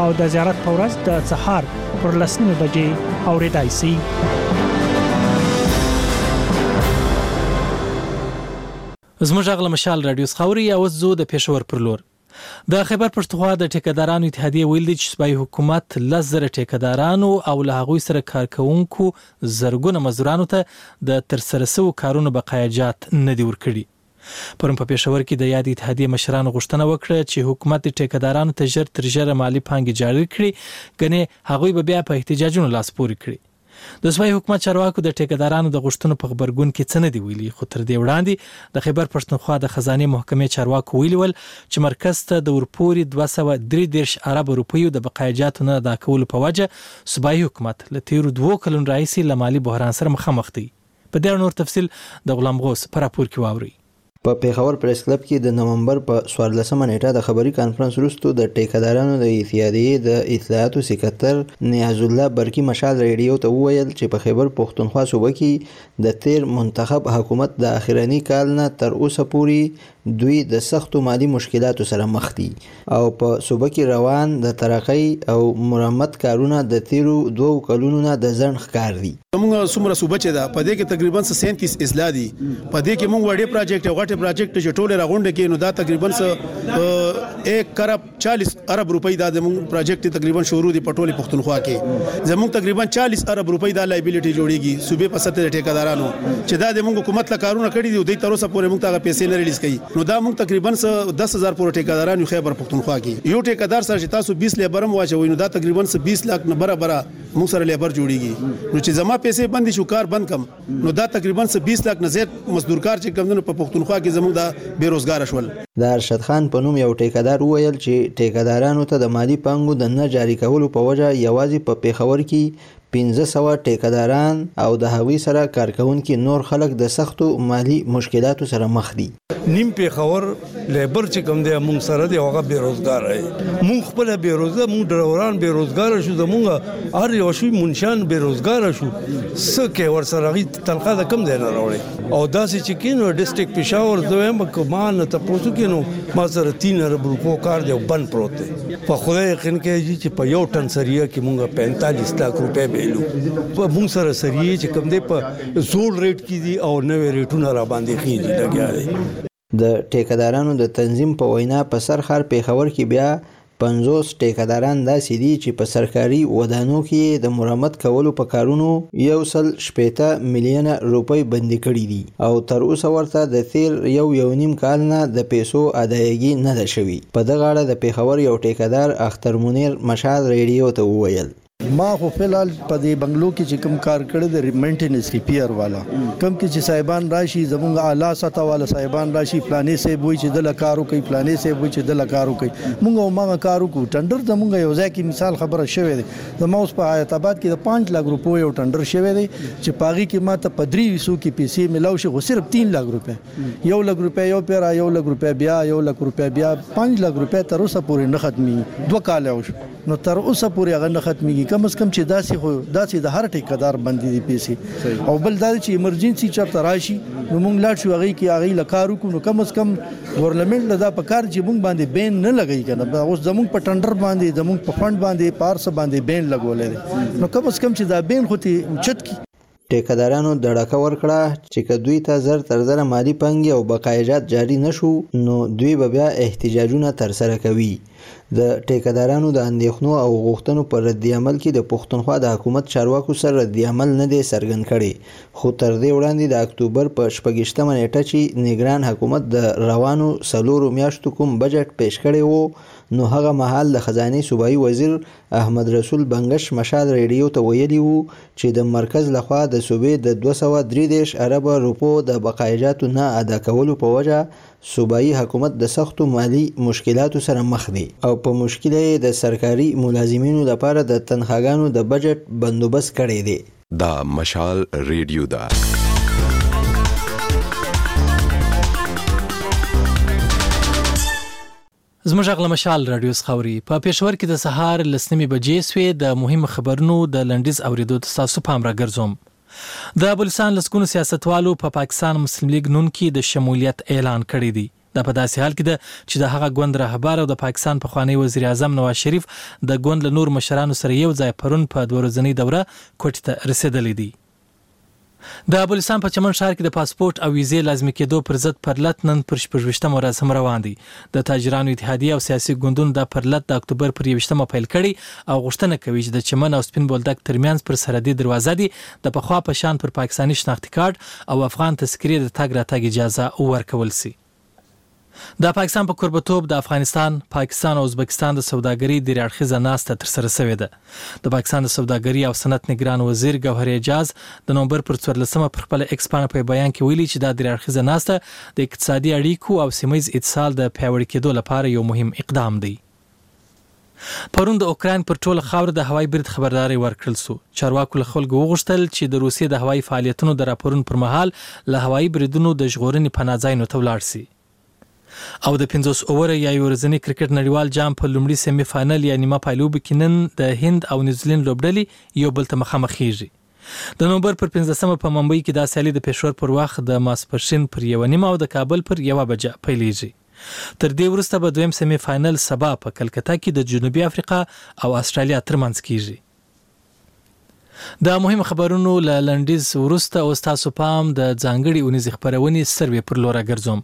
او د زیارت په ورځ د سهار پر لسمه بجې اوریدای شي زموږ غل مشال رادیو څخوري او زو د پېښور پر لور د خیبر پښتونخوا د ټیکدارانو اتحادیې ویل دي چې صوبایي حکومت لس زره ټیکدارانو او له هغوی سره کارکوونکو زرګونه مزدورانو ته د ترسره شوو کارونو بقایجات نه دي ورکړي. پرون په پېښور کې د یادې اتحادیې مشرانو غوښتنه وکړه چې حکومت دې ټېکه دارانو ته ژر تر ژره مالي پانګې جاري کړي، ګنې هغوی به بیا په احتجاجونو لاس پورې کړي. د صوبايي حکومت چارواکو د ټېکه دارانو د غوښتنو په غبرګون کې څه نه دي ویلي، خو تر دې وړاندې د خیبر پښتونخوا د خزانې محکمې چارواکو ویلي ول چې مرکز ته د ورپورې دوه سوه درې دېرش اربه روپیو د بقایه جاتو نه ادا کولو په وجه صوبايي حکومت له تېرو دوو کلونو راهیسې له مالي بحران سره مخامخ دی. په دې اړه نور تفصیل د غلام غوث په راپور کې واورئ. په پېښور پرېس کلب کې د نومبر په څوارلسمه نېټه د خبري کانفرنس وروسته د ټېکه دارانو د اتحاديې د اطلاعاتو سکرتر نياز الله برکي مشال رېډيو ته وويل چې په خېبر پښتونخوا صوبه کې د تېر منتخب حکومت د اخرني کال نه تر اوسه پورې دوی د سختو مالي مشکلاتو سره مخ دي او په صوبه کې روان د ترقۍ او مرمت کارونه د تېرو دوو کلونو نه د ځنډ ښکار دي. زموږ څومره صوبه چې ده په دې کې تقریباً څه سینتیس اضلاع دي، په دې کې موږ وړې پراجیکټې او غټې پراجیکټې چې ټولې راغونډې کړې نو دا تقریباً څه ایک کرب، چالیس ارب روپۍ دا زموږ پروجیکټ دی تقریبا شروع دی په ټوله پښتونخوا کې زموږ تقریبا چالیس ارب روپۍ دا لایبیلیټي جوړیږي صوبې په سطح د ټیکادارانو چې دا زموږ حکومت له کارونه کړي دي دوی تر اوسه پورې موږ ته هغه پیسې نه ریلیز کوي نو دا موږ تقریبا څه دس هزار پورې ټیکاداران یو خیبر پښتونخوا کې یو ټیکادار سره چې تاسو 20 لیبر هم واچوي نو دا تقریبا څه 20 لاک نه برابر موږ سره لیبر جوړیږي نو چې زما پیسې بندې شو کار بند کم نو دا تقریبا څه بیس لاک نه زیات مزدورکار چې کوم په پښتونخوا کې زموږ د بې روزګاره شول. د ارشد خان په نوم یو ټېکهدار وویل چې ټېکهدارانو ته د مالي پانګو د نه جاري کولو په وجه یوازې په پېښور کې پنځه سوه ټېکهداران او د هغوی سره کارکوونکي نور خلک د سختو مالي مشکلاتو سره مخ دي. نیم پیښور لیبر چې کوم دی مونږ سره دی هغه بې روزګاره دی مونږ خپل بې روزګاره مونږ ډروران بې روزګاره شو زمونږ هر یو شوی منشان بې روزګاره شو څه کې ور سره غي تنخواه د کم دی نه راوړي او داسې چې کینو ډیسټریکټ پېښور دویم کمان ته پوسو کینو ما سره 3 ارب روپو کار دی بن پروت دی په خدای یقین کوي چې په یو ټن سریه کې مونږ 45 لک روپې بیلو په مونږ سره سریه چې کوم دی په زوړ ریټ کې دي او نوې ریټونه را باندې خېږي لګیا دی. د ټېکه دارانو د تنظیم په وینا په سر ښار پېښور کې بیا پنځوس ټېکه داران داسې دي چې په سرکاري ودانو کې یې د مرمت کولو په کارونو یو سل شپېته میلیونه روپۍ بندې کړي دي او تر اوسه ورته د تېر یو یو نیم کال نه د پېسو ادایګي نه ده شوې په دغه اړه د پېښور یو ټېکه دار اختر منېر مشال رېډیو ته وویل. ما خو فلال په دې بنگلو کې چې کوم کار کړی د مینټیننس ریپیر والا کوم کې چې صاحبان راشي زمونږ اعلی سطح والا صاحبان راشي فلاني صاحب وي چې د لکارو کوي فلاني صاحب وي چې د لکارو کوي مونږ او مغه کارو کو ټندر زمونږ یو ځای کې مثال خبره شوې ده زمو اوس په حیات آباد کې د 5 لک روپو یو ټندر شوې ده چې پاغي کې ما ته پدری وسو کې پیسې ملاو شي خو صرف 3 لک روپې یو لک روپۍ یو پیرا یو لک روپۍ بیا یو لک روپۍ بیا پنځ لک روپۍ تر اوسه پورې نه ختمي دوه کال او نو تر اوسه پورې هغه نه ختميږي کم اس کم چې داسې خو داسې د هر ټیکدار باندې دي پیسې او بل دا چې ایمرجنسي چرته راشي نو موږ لاړ شو هغه کې هغه لکار وکړو نو کم اس کم ګورنمنت له دا په کار چې موږ باندې بین نه لګي کنه اوس زموږ په ټندر باندې زموږ په فند باندې پارس باندې بین لګولې نو کم اس کم چې دا بین خو ته چت کی ټېکهدارانو دړکه ورکړه چې که دوی ته زر تر زره مالي پانګې او بقایاجات جاري نه شو، نو دوی به بیا احتجاجونه ترسره کوي. د ټېکهدارانو د اندېښنو او غوښتنو په ردعمل کې د پښتونخوا د حکومت چارواکو څه ردعمل نه دی څرګند کړی، خو تر دې وړاندې د اکتوبر په شپږیشتمه نېټه چې نګران حکومت د روانو څلورو میاشتو کوم بجټ پېش کړی و، نو هغه مهال د خزانې صوبايي وزیر احمد رسول بنګش مشال رېډيو ته ويلي وو چې د مرکز له خوا د صوبې د دوه سوه درې دېرش ارب روپو د بقاياجاتو نه ادا کولو په وجه صوبايي حکومت د سختو مالي مشکلاتو سره مخ دی او په مشکله يې د سرکاري ملازمينو لپاره د تنخاګانو د بجټ بندوبست کړی دی. دا مشال رېډيو ده. زموږ غږ له مشال راډیو څخه اوري. په پېښور کې د سهار لس نیمې بجې شوې، د مهمو خبرونو د لنډیز اورېدو ته ستاسو پام راګرځوم. د بلوچستان لسګونو سیاستوالو په پاکستان مسلم لیګ نون کې د شمولیت اعلان کړی دی. دا په داسې حال کې ده چې د هغه ګوند رهبر او د پاکستان پخوانی وزیراعظم نواز شریف د ګوند له نورو مشرانو سره یو ځای پرون په دوه ورځنۍ دوره کوټې ته رسېدلی دی. د بلوچستان په چمن ښار کې د پاسپورټ او ویزې لازمي کېدو پر ضد پرلت نن پر شپږ ویشت مه ورځ هم روان دی. د تاجرانو اتحادیې او سیاسي ګوندونو دا پرلت د اکتوبر پر یوویشت مه پیل کړی او غوښتنه کوي چې د چمن او سپین بولدک ترمنځ پر سرحدي دروازه دې د پخوا په شان پر پاکستاني شناختي کارډ او افغان تذکرې د تګ راتګ اجازه ورکول شي. د پاکستان په کوربتوب د افغانستان، پاکستان او ازبکستان د سوداګرۍ درې اړخیزه ناسته ترسره شوې ده. د پاکستان د سوداګرۍ او صنعت نګران وزیر ګوهر اعجاز د نومبر پر څوارلسمه پر خپله ایکس پاڼه په یو بیان کې ویلي چې دا درې اړخیزه ناسته د اقتصادي اړیکو او سیمه ییز اتصال د پیاوړي کېدو لپاره یو مهم اقدام دی. پرون د اوکراین پر ټوله خاوره د هوایي برید خبرداری ورکړل شو. چارواکو له خلکو وغوښتل چې د روسیې د هوایي فعالیتونو د راپورونو پر مهال له هوایي بریدونو د ژغورنې پناه ځایونو ته ولاړ شي. او د پنځوس اووره یا یو ورځني کرکټ نړیوال جام په لومړي سیمي فاینل یا نیمه پایلوبو کې نن د هند او نیوزیلینډ لوبډلې یو بل ته مخامخ کیږي. د نومبر پر پنځلسمه په ممبۍ کې دا سیالي د پېښور پر وخت د ماسپښین پر یوه نیمه او د کابل پر یوه بجه پیلیږي. تر دې وروسته به دویم سیمي فاینل سبا په کلکته کې د جنوبي افریقا او اسټرالیا ترمنځ کیږي. د مهمو خبرونو له لنډیز وروسته اوس تاسو پام د ځانګړي اونیزې خپرونې سروې پر لور راګرځوم.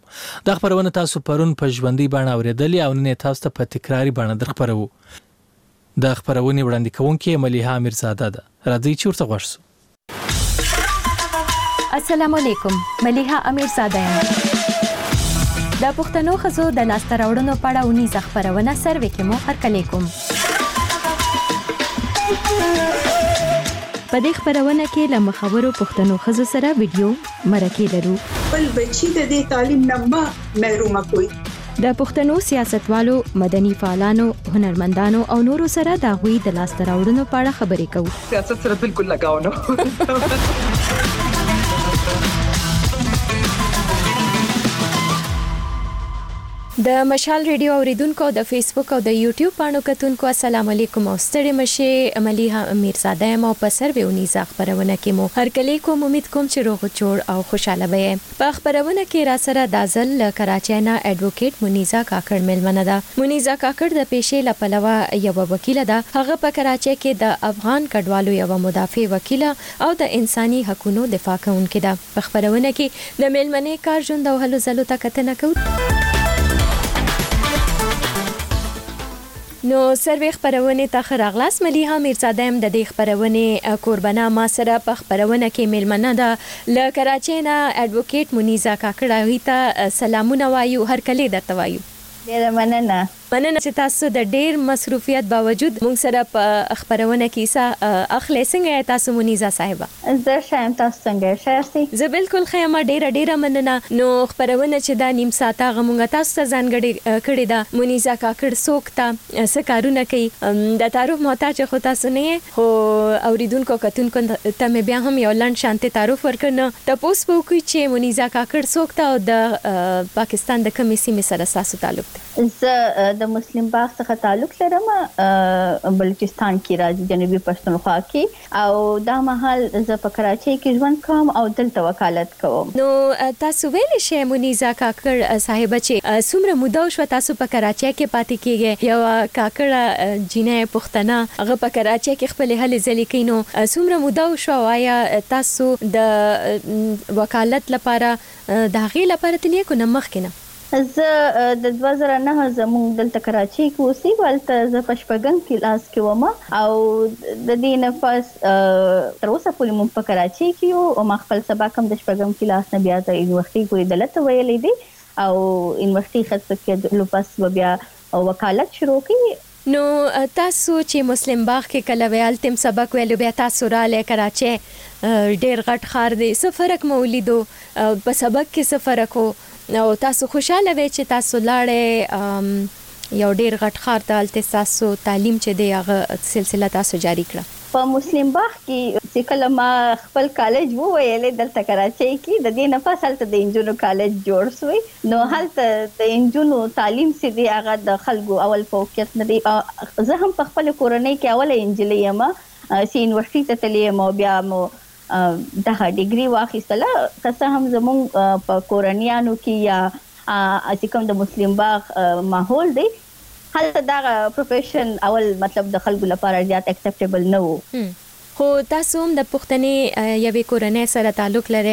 دا خپرونه تاسو پرون په ژوندۍ بڼه اوریدلې او نن یې تاسو ته په تکراري بڼه درخپروو. د خپرونې وړاندې کوونکې ملیحا امیرزاده ده. راځئ چې ورته غوږ شو. السلام علیکم ملیحه امیر زاده یم د پښتنو خزو د لاسته راوړنو په اړه ونیزه خبرونه سروې کې مو هرکلی کوم په دې خبرونه کې له مخورو پښتنو خزو سره ویډیو مرکه لرو بل بچی د دې تعلیم نه محروم کوي د پښتنو سیاستوالو، مدني فعالانو، هنرمندانو او نورو سره د غوي د لاس تراوړونو په اړه خبرې کوو. سیاست سره بالکل لگاو نه د مشال ریډیو اوریدونکو او د فیسبوک او د یوټیوب پاڼو کتونکو السلام علیکم او ستړي مشي مليحه میرزاده یم او په سروې اونیزه خبرونه کې مو هرکلی کوم امید کوم چې روغ جوړ او خوشاله به په خپرونه کې راسره دا ځل له کراچۍ نه اېډوکېټ منیزه کاکړ مېلمنه ده. منیزه کاکړ د پېشې له پلوه یوه وکیله ده. هغه په کراچۍ کې د افغان کډوالو یوه مدافع وکیله او د انساني حقونو دفاع کوونکې ده. په خپرونه کې د مېلمنې کار ژوند او هلو ځلو ته کتنه کوو. نو سروې خپرونې ته ښه راغلاست ملیحه میرزاده یم ددې خپرونې کوربنه ما سره په خپرونه کې میلمنه ده له کراچۍ نه اډوکیټ منیزه کاکړ هغی ته سلامونه وایو هرکلې درته وایو. ډېره مننه. مننه چې تاسو د ډېر مصروفیت باوجود مونږ سره په خپرونه کې حصه اخلئ څنګه یئ تاسو منیزه صاحبه؟ زه ښه یم تاسو څنګه یاست ښه یاستی. زه بلکل ښه یم ډیره ډیره مننه نو خپرونه چه دا نیم ساعته هغه مونږ تاسو ته ځانګړی کړی ده مونیزه کاکړ څوک ته څه کارونه کوي د تعارف محتاج خو تاسو نه یی خو اوریدونکو کتونکو ته می بیا هم یو لنډ شانتی تعارف ورکړ نو تپوس به وکړو چه مونیزه کاکړ څوک ته او د پاکستان د کومی سیمی سره ستاسو تعلق دی. زه د مسلم باغ څخه تعلق لرم بلوچستان کی راځی جنوبی پښتونخوا کی. او دا مهال زه په کراچۍ کې ژوند کوم او دلته وکالت کوم. نو تاسو ویلی شی مونیزه کاکړ صاحبه چی څومره موده وشوه تاسو په کراچی کی پاتی کیږی یوه کاکړه جینی پښتنه هغه په کراچی کی خپلی هلی ځلی کوي نو څومره موده وشوه او ایا تاسو د وکالت لپاره د هغی لپاره ته نیکو نه مخکی نه زه د دوه زره نهه زمونږ دلته کراچۍ کې اوسېږو هلته زه په شپږم کلاس کې وم او د دې نه پس تر اوسه پورې مونږ په کراچۍ کې یو او ما خپل سبق هم د شپږم کلاس نه بیا تر یونیورسټۍ پورې دلته ویلی دی او یونیورسټۍ ختمه کېدلو پس به بیا وکالت شروع کړي نو تاسو چی مسلم باغ کی کله وی هلته هم سبق ویلو بیا تاسو رالی کراچی ډیر غټ ښار دی څه فرق مو ولیدو په سبق کی څه فرق وو او تاسو خوشحاله وی چی تاسو لاړی یو ډیر غټ ښار ته هلته ستاسو تعلیم چی دی هغه سلسله تاسو جاری کړه. په مسلم باغ کی چی کله ما خپل کالج وویلی دلته کراچۍ کی ددی نه پس هلته د انجونو کالج جوړ سوی نو هلته د انجونو تعلیم چی دی هغه د خلګو اول فوقیت نه دی زه هم په خپله کورنۍ کی اوله انجلۍ یم چی یونیورسټۍ ته تللی یم او بیا مو دغه ډګری واخیستله که څه هم زموږ په کورنیانو کی یا چی کوم د مسلم باغ ماحول دی هلته دغه پروفیشن اول مطلب د خلکو لپاره زیات اکسپټیبل نه وو. خو تاسو هم د پښتنې یوې کورنۍ سره تعلق لرئ،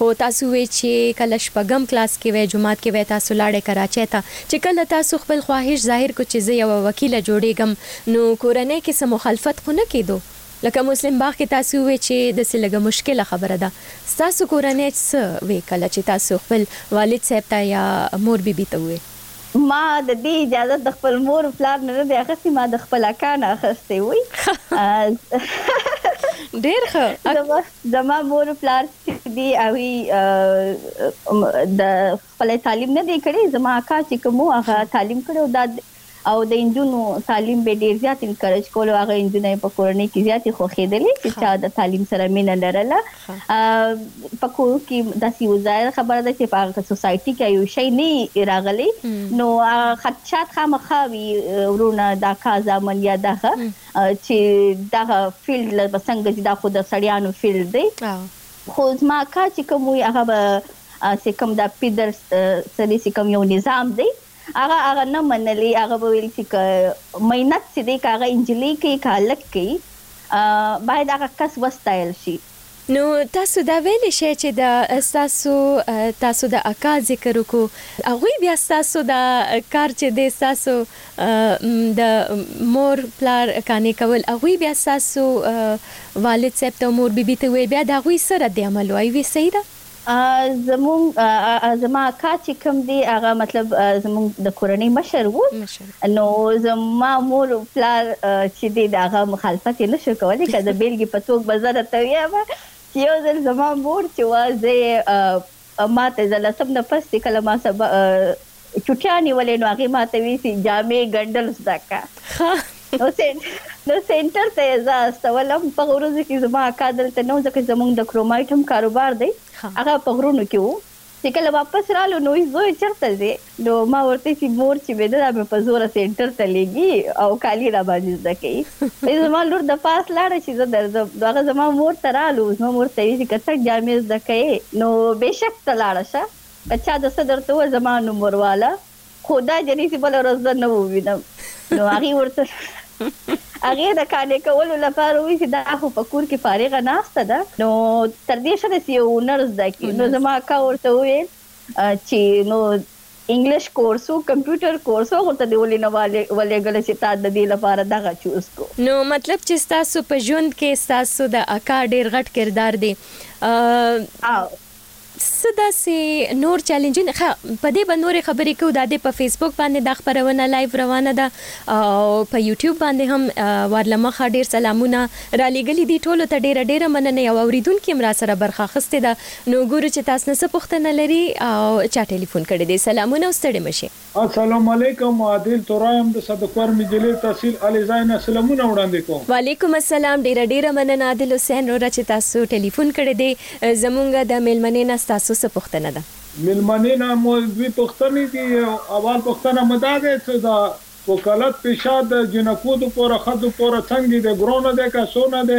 خو تاسو وئ چې کله شپږم کلاس کې وئ جومات کې وئ تاسو لاړئ کراچۍ ته، چې کله تاسو خپل خواهش ظاهر کړو چې زه یوه وکیله جوړیږم نو کورنۍ کې څه مخالفت خو نه کیدو؟ لکه مسلم باغ کې تاسو وئ چې داسې لږه مشکله خبره ده، ستاسو کورنۍ څه وئ کله چې تاسو خپل والد صاحب ته یا مور بي بي ته وئ؟ ما د دې اجازه د خپل مور او پلار نه نه دی اخیستی ما د خپل اکا نه اخیستی وي ډیر ښه زما مور او پلار چې دی هغوی د خپل تعلیم نه دی کړی زما اکا چې کوم هغه تعلیم کړی او دا او د انجونو تعلیم به ډیر زیات انکرج کول هغه انجونې په کورنۍ کې زیاتې خوښېدلې چې چا د تعلیم سره مینه لرله په کور کې داسې یو ځای خبره ده چې په سوسایټي کې یو شی نه راغلی نو خدشات خامخا وي ورونه دا کازا من یا دغه چې دغه فیلډ له بسنګ چې دا خو د سړیانو فیلډ دی خو زما کا چې کوم وي هغه به سکم دا پیدر سلی سکم یو نظام دی هغه هغه نه منلې هغه به ویل چې که مینت چې دی که هغه انجلۍ کوي که هلک کوي باید هغه کس وستایل شي. نو تاسو دا ویلی شی چی دا ستاسو تاسو د اکا ذکر وکړو هغوی بیا ستاسو دا کار چی دی ستاسو د مور پلار قانع کول هغوی بیا ستاسو والد صاحب ته او مور بی بی ته وایی بیا د هغوی څه رد عمل وایی وی صحیح ده؟ زمونږ زما اکا چې کوم دی هغه مطلب زمونږ د کورنۍ مشر وو نو زما مور او پلار چې دی د هغه مخالفت یې نشو کولی که د بیلګې په توګه به زه درته ویم چې یو ځل زما مور چې وه زه یې ما ته زه لسم نه پس چې کله ما سبا چوټیا نیولې نو هغې ماته ویل چې جامې ګنډل زده کړه. نو سینټر ته یې زه استولم. په هغو ورځو کې زما اکا دلته نه و، ځکه چې زموږ د کرومایټ هم کاروبار دی، هغه په غرونو کې و. چې کله واپس رالو نو وایي، زویه چېرته ځې؟ نو ما ورته ویل چې مور چې مې ده دا مې په زوره سینټر ته لېږي او کالي راباندې زده کوي. وایي زما لور د پاس لاړه چې زه درځم. نو هغه زما مور ته رالو، زما مور ته یې ویل چې که څه جامې زده کوې نو بېشک ته لاړه شه. که چا د څه درته وویل زما نوم ورواله خو دا جنې چې بله ورځ زه نه ووینم نو هغې ورته هغې د قانع کولو لپاره وویل چې دا خو په کور کې فارغه ناسته ده نو تر دې ښه ده چې یو هنر زده کړي نو زما اکا ورته وویل چې نو انګلیش کورس و کمپیوټر کورس و هغو ته دې ولې نه ولېږله چې تا د دې لپاره دغه چوز کړو. نو مطلب چې ستاسو په ژوند کې ستاسو د اکا ډېر غټ کردار دی. او. څه داسې نور چیلنجونه ښه په دې به نورې خبرې کوو دا دې په فیسبوک باندې دا خپرونه لایف روانه ده او په یوټیوب باندې هم ورله مخه ډیر سلامونه را لیږلي دي ټولو ته ډیره ډیره مننه یو اوریدونکي هم را سره برخه اخیستې ده نو ګورو چې تاسو نه څه پوښتنه لري او چا ټیلیفون کړی دی سلامونه او ستړې مه شې. السلام علیکم عادل تورا یم د صدقور مجلې تحصیل الې ځای نه سلامونه وړاندې کوم. وعلیکم السلام ډیره ډیره مننه عادل حسین روره چی تاسو ټلیفون کړی دی زمونږ د میلمنې نه ستاسو څه پوښتنه ده. میلمنې نه مو دوی پوښتنی دی اول پوښتنه مو دا دی چی د وکالت پیشه د جینکو دپاره ښځو پاره څنګه دی ګرانه دی که سونه دی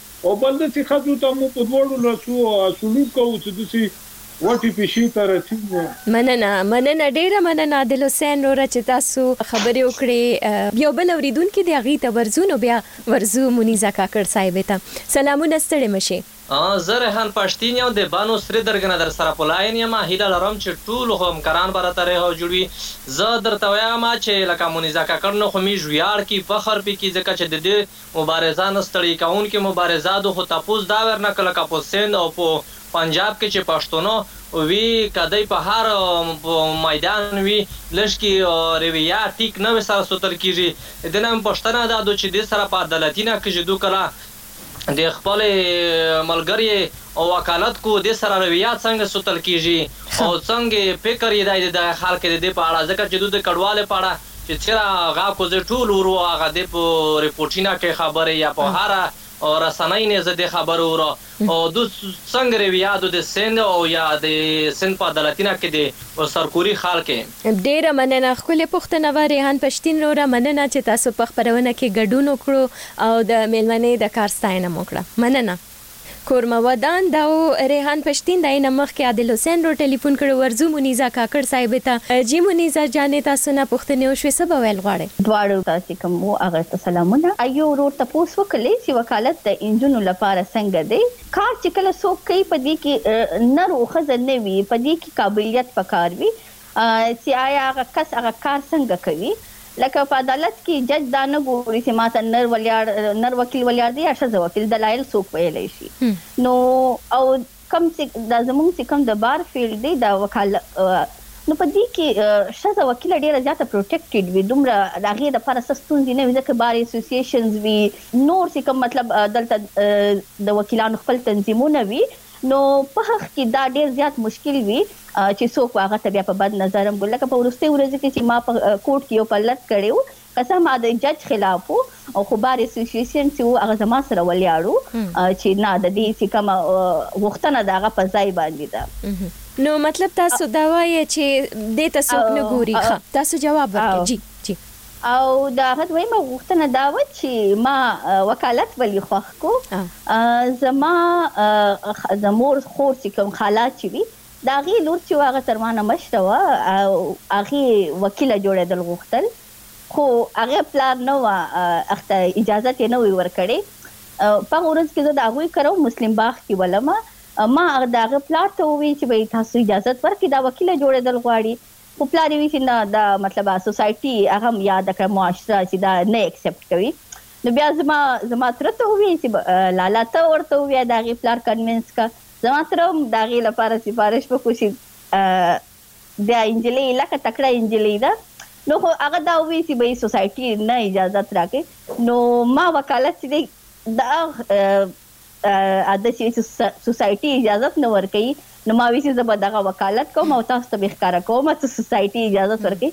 او بل دسي ښځو ته مو په دوړو لاسو سلوک کوو څه دسي غوټي پيشي ته رسيږو. مننه مننه ډیره مننه عادل حسین روره چې تاسو خبرې وکړې یو بل اوریدونکي دې هغوی ته ورځو نو بیا ورځو منیزه کاکړ صاحبې ته سلامونه ستړې مه شې. زه ریحان پښتین یم د بنو سری درګنه درسره په لاین یم هیله لرم چی ټول همکران به راته ریحو جوړ وی زه درته ویایم چی لکه منیزه ککړ نو خو میږ ویاړ کی فخر پی کی ځکه چی ددی مبارزه نه ستړی کونکی مبارزه ده خو تپوس دا ورنه که لکه په سند او په پنجاب کښې چې پښتنو وی که دی په هر ميدان وی لږ کښې رويه ټيک نه وی سره سوتل کيږي دی نه مې پښتنه دا ده چې دی سره په عدالتي نه کيږي دو کله دی خپل ملګرې او وکالت کو دی سره رويه څنګه سوتل کيږي او څنګه فکر يې دی د دغه خلق دی په اړه ځکه چې دو د کډوالې په اړه. چی چیرا غا کوزی ټول ورو هغه دی په رپوټینا کی خبری یا په هره رسنی نه زه دی خبری ورو او دوس څنګ ری ویا دو دی سند او یا دی سند په عدالتینا کی دی او سرکوری خال کی. ډیره مننه ښکلې پوښتنه وه ریحان پشتین روره مننه چې تاسو په خپرونه کې ګډون وکړو او د میلمنې د کار ستاینه مو وکړه مننه. کورمه ودان ده او ريحان پشتين ده اينه مخکې عادل حسين رو ټليفون کړو ورځو منيزه کاکړ صاحب ته جي منيزه جانې تاسو نه پوښتنې وشوې څه به ويل غواړې. دواړو ته چی کوم وو هغه ته سلامونه ایو ورور تپوس وکړی چی وکالت د انجونو لپاره څنګه دی کار چی کله څوک کوي پدی کی نر اوښځه نه وی پدی کی قابلیت پکار وی چی آیا هغه کس هغه کار څنګه کوی لکه په عدالت کی جج دا نه ګوری چی ماته نر ولیاړ نر وکیل ولیاړ دی یا ښځه وکیل دلایل څوک ویلی شی نو او کوم چی دا زمونږ چی کوم د بار فیلډ دی دا وکاله نو په دی کی ښځه وکیله ډیره زیاته پروټیکټډ وی دومره د هغی د پاره څه ستونزی نه وی ځکه بار ایسوسیشنز وی نور چی کوم مطلب دلته د وکیلانو خپل تنظیمونه وی نو پهخ کې دا ډېر زیات مشکل وي چې څوک به هغه ته بیا په بد نظر هم ګوري. لکه په وروستیو ورځو کې چې ما په کورټ کې یو پرلت کړی و، که څه هم هغه د جج خلاف و، خو بار اسوسییشن چې و هغه زما سره ولیاړ و چې نه د دې چې کومه غوښتنه ده هغه په ځای باندې ده. نو مطلب تاسو دا وایئ چې دې ته څوک نه ګوري؟ ښه تاسو جواب ورکړئ. جی جی. او د هغه دویمه غوښتنه دا وه چې ما وکالت ولي خوښ کو زما د مور خور چې کوم خالا چې وي د هغې لور چې هغه تر ما نه مشره وه هغې وکیله جوړېدل غوښتل خو هغه پلار نه وه اخته اجازه یې نه وي ورکړې په هغه ورځ کې زه د هغوی کره مسلم باغ کې ولمه ما د هغه پلار ته وویل چې به تاسو اجازه ورکړي دا وکیله جوړېدل غواړي خو پلار یې وي چې نه دا مطلب سوسایټي هغه هم یاده کړه معاشره چې دا نه اکسپټ کوي نو بیا زما زما تره ته وویل چې لالا ته ورته ووایه د هغې پلار کنوینس که زما تره هم د هغې لپاره سفارش وکړو چې بیا انجلۍ لکه تکړه انجلۍ ده نو خو هغه دا وویل چې به یې سوسایټي نه اجازت راکړي نو ما وکالت چې دی دا اده چې سوسایټي اجازه نه ورکوي نو ما ویسي زه به دغه وکالت کوم او تاسو ته به ښکارا کوم چې سوسایټي اجازه ورکوي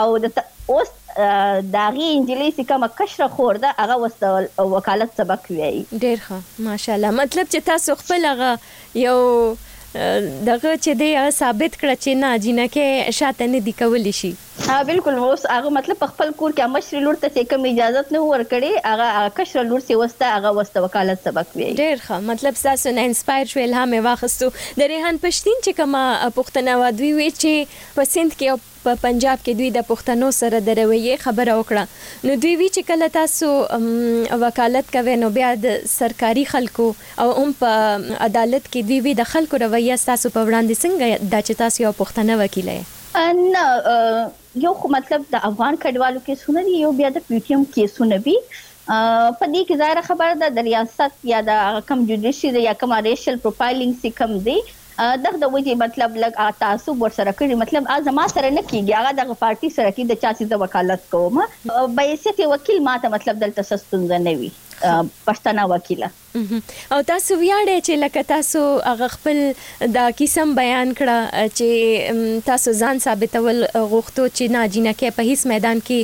او د اوس داغي انجلی چې کومه کشره خور ده هغه وس د وکالت سبق ویایي ډیر ښه ماشاءالله مطلب چې تاسو خپل هغه یو دغه چې دی هغه ثابت کړه چې نه جینکې شاته نه دي کولی شي ها بلکل اوس هغه مطلب په خپل کور کښې مشرې لور ته څۀ کوم اجازت نه وو ورکړې هغه هغه کشره لور څۀ وسته هغه وس د وکالت سبق وې. ډېر ښه مطلب ستاسو نه انسپاير شو الهام ئې واخستو د ريحان پشتين چې کومه پښتنه وه دوی وې چې په سند کښې او په پنجاب کښې دوی د پښتنو سره د رويې خبره اوکړه نو دوی وي چې کله تاسو وکالت کوئ نو بيا د سرکاري خلکو او هم په عدالت کښې دوی وي د خلکو رويه ستاسو په وړاندې څنګه ده چې تاسو يوه پښتنه وکيله ئې. نه یو خو مطلب د افغان کډوالو کیسونه دي یو بیا د پیټیم کیسونه وي په دې کې ظاهره خبره ده د ریاست یا د کم جوډیشری یا کم ریشل پروفایلینګ سی کم دی دغه د وجې مطلب لګ تعصب ور سره کړی مطلب هغه زما سره نه کیږي هغه دغه پارټي سره کی د چا چې زه وکالت کوم بحیثیت وکیل ماته مطلب دلته څه ستونزه نه وي پښتنه وکیله. او تاسو ویاړی چی لکه تاسو هغه خپل دا کیسه هم بیان کړه چی تاسو ځان ثابتول غوښتو چی نه جینکی په هیڅ میدان کی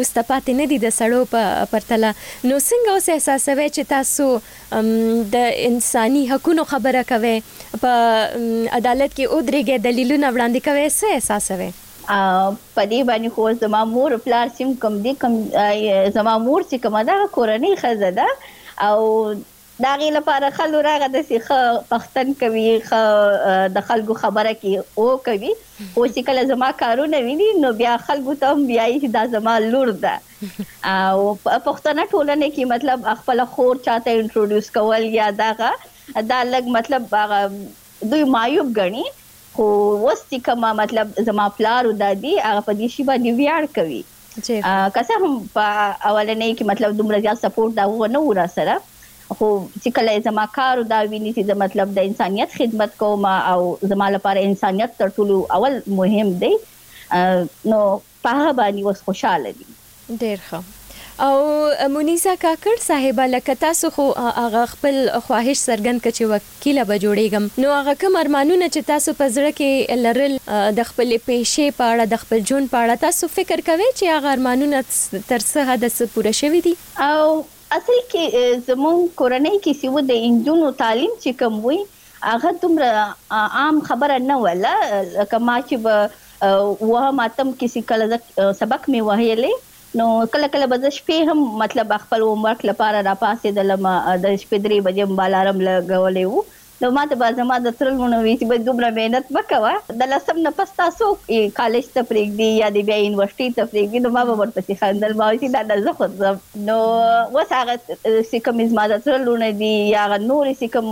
روسته پاتی ندی د سړو په پرتله نو څنګه اوس احساسوی چی تاسو د انسانی حقونو خبره کوی په عدالت کی اودریږی دلیلونه وړاندی کوی څه احساسوی؟ په دې باندې خو زما مور او پلار سیم کوم دي کوم زما مور چې کومه ده کورنۍ خزه ده او دا غي لپاره خلو راغه د سي خ پښتن کوي خ د خلکو خبره کې او کوي خو چې کله زما کارونه ویني نو بیا خلکو ته هم بیا دا زما لور ده او پښتنه ټولنه کې مطلب خپل خور چاته انټروډوس کول یا داغه دا لګ مطلب دوی معیوب ګڼي خو اوس چې کوم مطلب زما پلار او دادي هغه په دې شي باندې ویاړ کوي که څه هم په اولنۍ کې مطلب دومره زیات سپورټ د هغه نه و راسره خو چې کله زما کار او دا ویني چې زه مطلب د انسانیت خدمت کوم او زما لپاره انسانیت تر ټولو اول مهم دی نو په هغه باندی اوس خوشحاله دي. ډیر ښه او منیزه کاکړ صاحبه لکه تاسو خو هغه خپل خواهش څرګند که چې وکیله به جوړیږم نو هغه کوم ارمانونه چې تاسو په زړه کې لرل د خپلې پیشې په اړه د خپل ژوند په اړه تاسو فکر کوی چې هغه ارمانونه تر څه حده څه پوره شوي دي؟ او اصل کې زموږ کورنۍ کې سیو د انجونو تعلیم چې کوم وی هغه دومره عام خبره نه وه لکه ما چې به اووهم اتم کې چې کله سبق مې ویلی نو کله کله به زه شپې هم مطلب خپل هوم ورک لپاره راپاڅېدلم د شپې درې بجې مې به الارم لګولی و نو ما ته به زما د تره لمونو وي چې به دومره محنت مه کوه د لسم نه پس تا څوک کالج ته پرېږدي یا دې بیا یونیورسټۍ ته پرېږدي نو ما به ورپسې خندل ما ویل چې نه نه زه خو ځم. نو اوس هغه چې کومې زما د تره لوڼې دي یا هغه نورې چې کوم